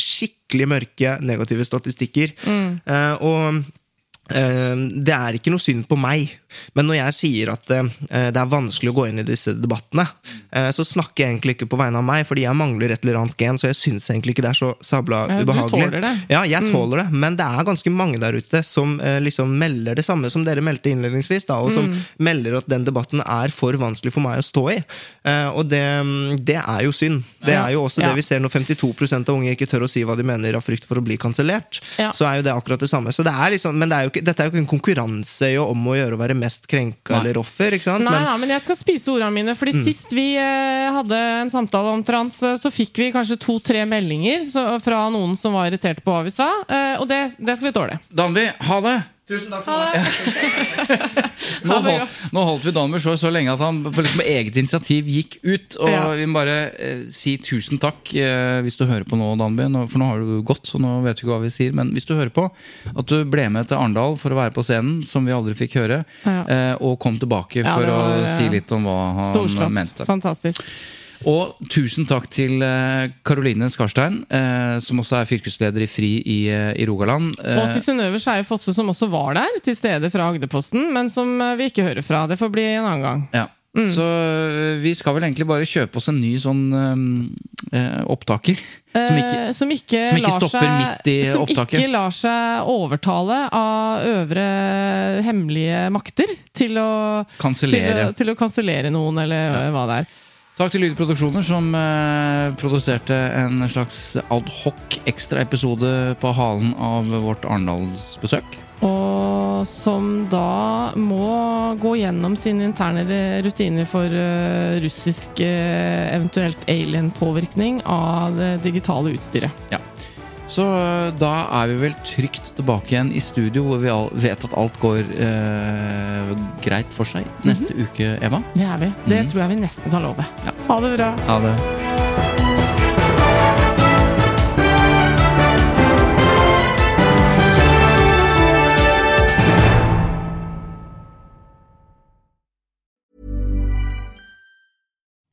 Speaker 5: skikkelig mørke negative statistikker. Eh, og eh, det er ikke noe synd på meg. Men når jeg sier at eh, det er vanskelig å gå inn i disse debattene, eh, så snakker jeg egentlig ikke på vegne av meg, fordi jeg mangler et eller annet gen, så jeg syns egentlig ikke det er så sabla
Speaker 1: Ja, du
Speaker 5: ubehagelig.
Speaker 1: tåler det.
Speaker 5: Ja, jeg tåler det, men det er ganske mange der ute som eh, liksom melder det samme som dere meldte innledningsvis, da, og som melder at den debatten er for vanskelig for meg å stå i. Og det, det er jo synd. Det er jo også
Speaker 1: Ja.
Speaker 5: det vi ser når 52% av unge ikke tør å si hva de mener av frykt for å bli kansellert.
Speaker 1: Ja.
Speaker 5: Så er jo det akkurat det samme. Så det er liksom, men det er ikke, dette er jo ikke en konkurranse om å gjøre å være mest krenka
Speaker 4: Nei.
Speaker 5: eller offer. ikke sant?
Speaker 1: Nei,
Speaker 5: Men-
Speaker 1: nei, men jeg skal spise ordene mine. Fordi
Speaker 5: Mm.
Speaker 1: Sist vi eh, hadde en samtale om trans, eh, så fikk vi kanskje to-tre meldinger så, fra noen som var irritert på hva vi sa. Eh, og det, det skal vi tåle.
Speaker 4: Danby, ha det!
Speaker 1: Ha takk
Speaker 4: for
Speaker 1: meg. nå,
Speaker 4: holdt, nå holdt vi Danby så, så lenge at han på liksom eget initiativ gikk ut. Og
Speaker 1: Ja.
Speaker 4: vi må bare eh, si tusen takk eh, hvis du hører på nå, Danby. Nå, for nå har du gått, så nå vet du ikke hva vi sier. Men hvis du hører på, at du ble med til Arendal for å være på scenen, som vi aldri fikk høre,
Speaker 1: Ja.
Speaker 4: eh, og kom tilbake for
Speaker 1: ja, var,
Speaker 4: å
Speaker 1: eh,
Speaker 4: si litt om hva han
Speaker 1: Storslott.
Speaker 4: mente.
Speaker 1: Fantastisk.
Speaker 4: Og tusen takk til Karoline Skarstein, eh, som også er fylkesleder i FRI i, eh, i Rogaland. Eh,
Speaker 1: Og til Synnøve Skeie Fosse, som også var der, til stede fra Agderposten, men som eh, vi ikke hører fra. Det får bli en annen gang.
Speaker 4: Ja.
Speaker 1: Mm.
Speaker 4: Så vi skal vel egentlig bare kjøpe oss en ny sånn øh, opptaker. Som ikke,
Speaker 1: Eh, som ikke,
Speaker 4: som ikke stopper
Speaker 1: seg,
Speaker 4: midt i
Speaker 1: som
Speaker 4: opptaket.
Speaker 1: ikke lar seg overtale av øvre hemmelige makter til å
Speaker 4: Kansellere.
Speaker 1: Til, å- til å kansellere noen, eller hva det er.
Speaker 4: Takk til Lydproduksjoner, som eh, produserte en slags adhoc ekstra episode på halen av vårt Arendalsbesøk.
Speaker 1: Og som da må gå gjennom sine interne rutiner for eh, russisk eh, eventuelt alien-påvirkning av det digitale utstyret.
Speaker 4: Ja. Så øh, da er vi vel trygt tilbake igjen i studio, hvor vi vet at alt går eh, greit for seg neste uke, Eva.
Speaker 1: Det er vi. Det
Speaker 4: Mhm.
Speaker 1: tror jeg vi nesten kan love.
Speaker 4: Ja.
Speaker 1: Ha det bra.
Speaker 4: Ha det.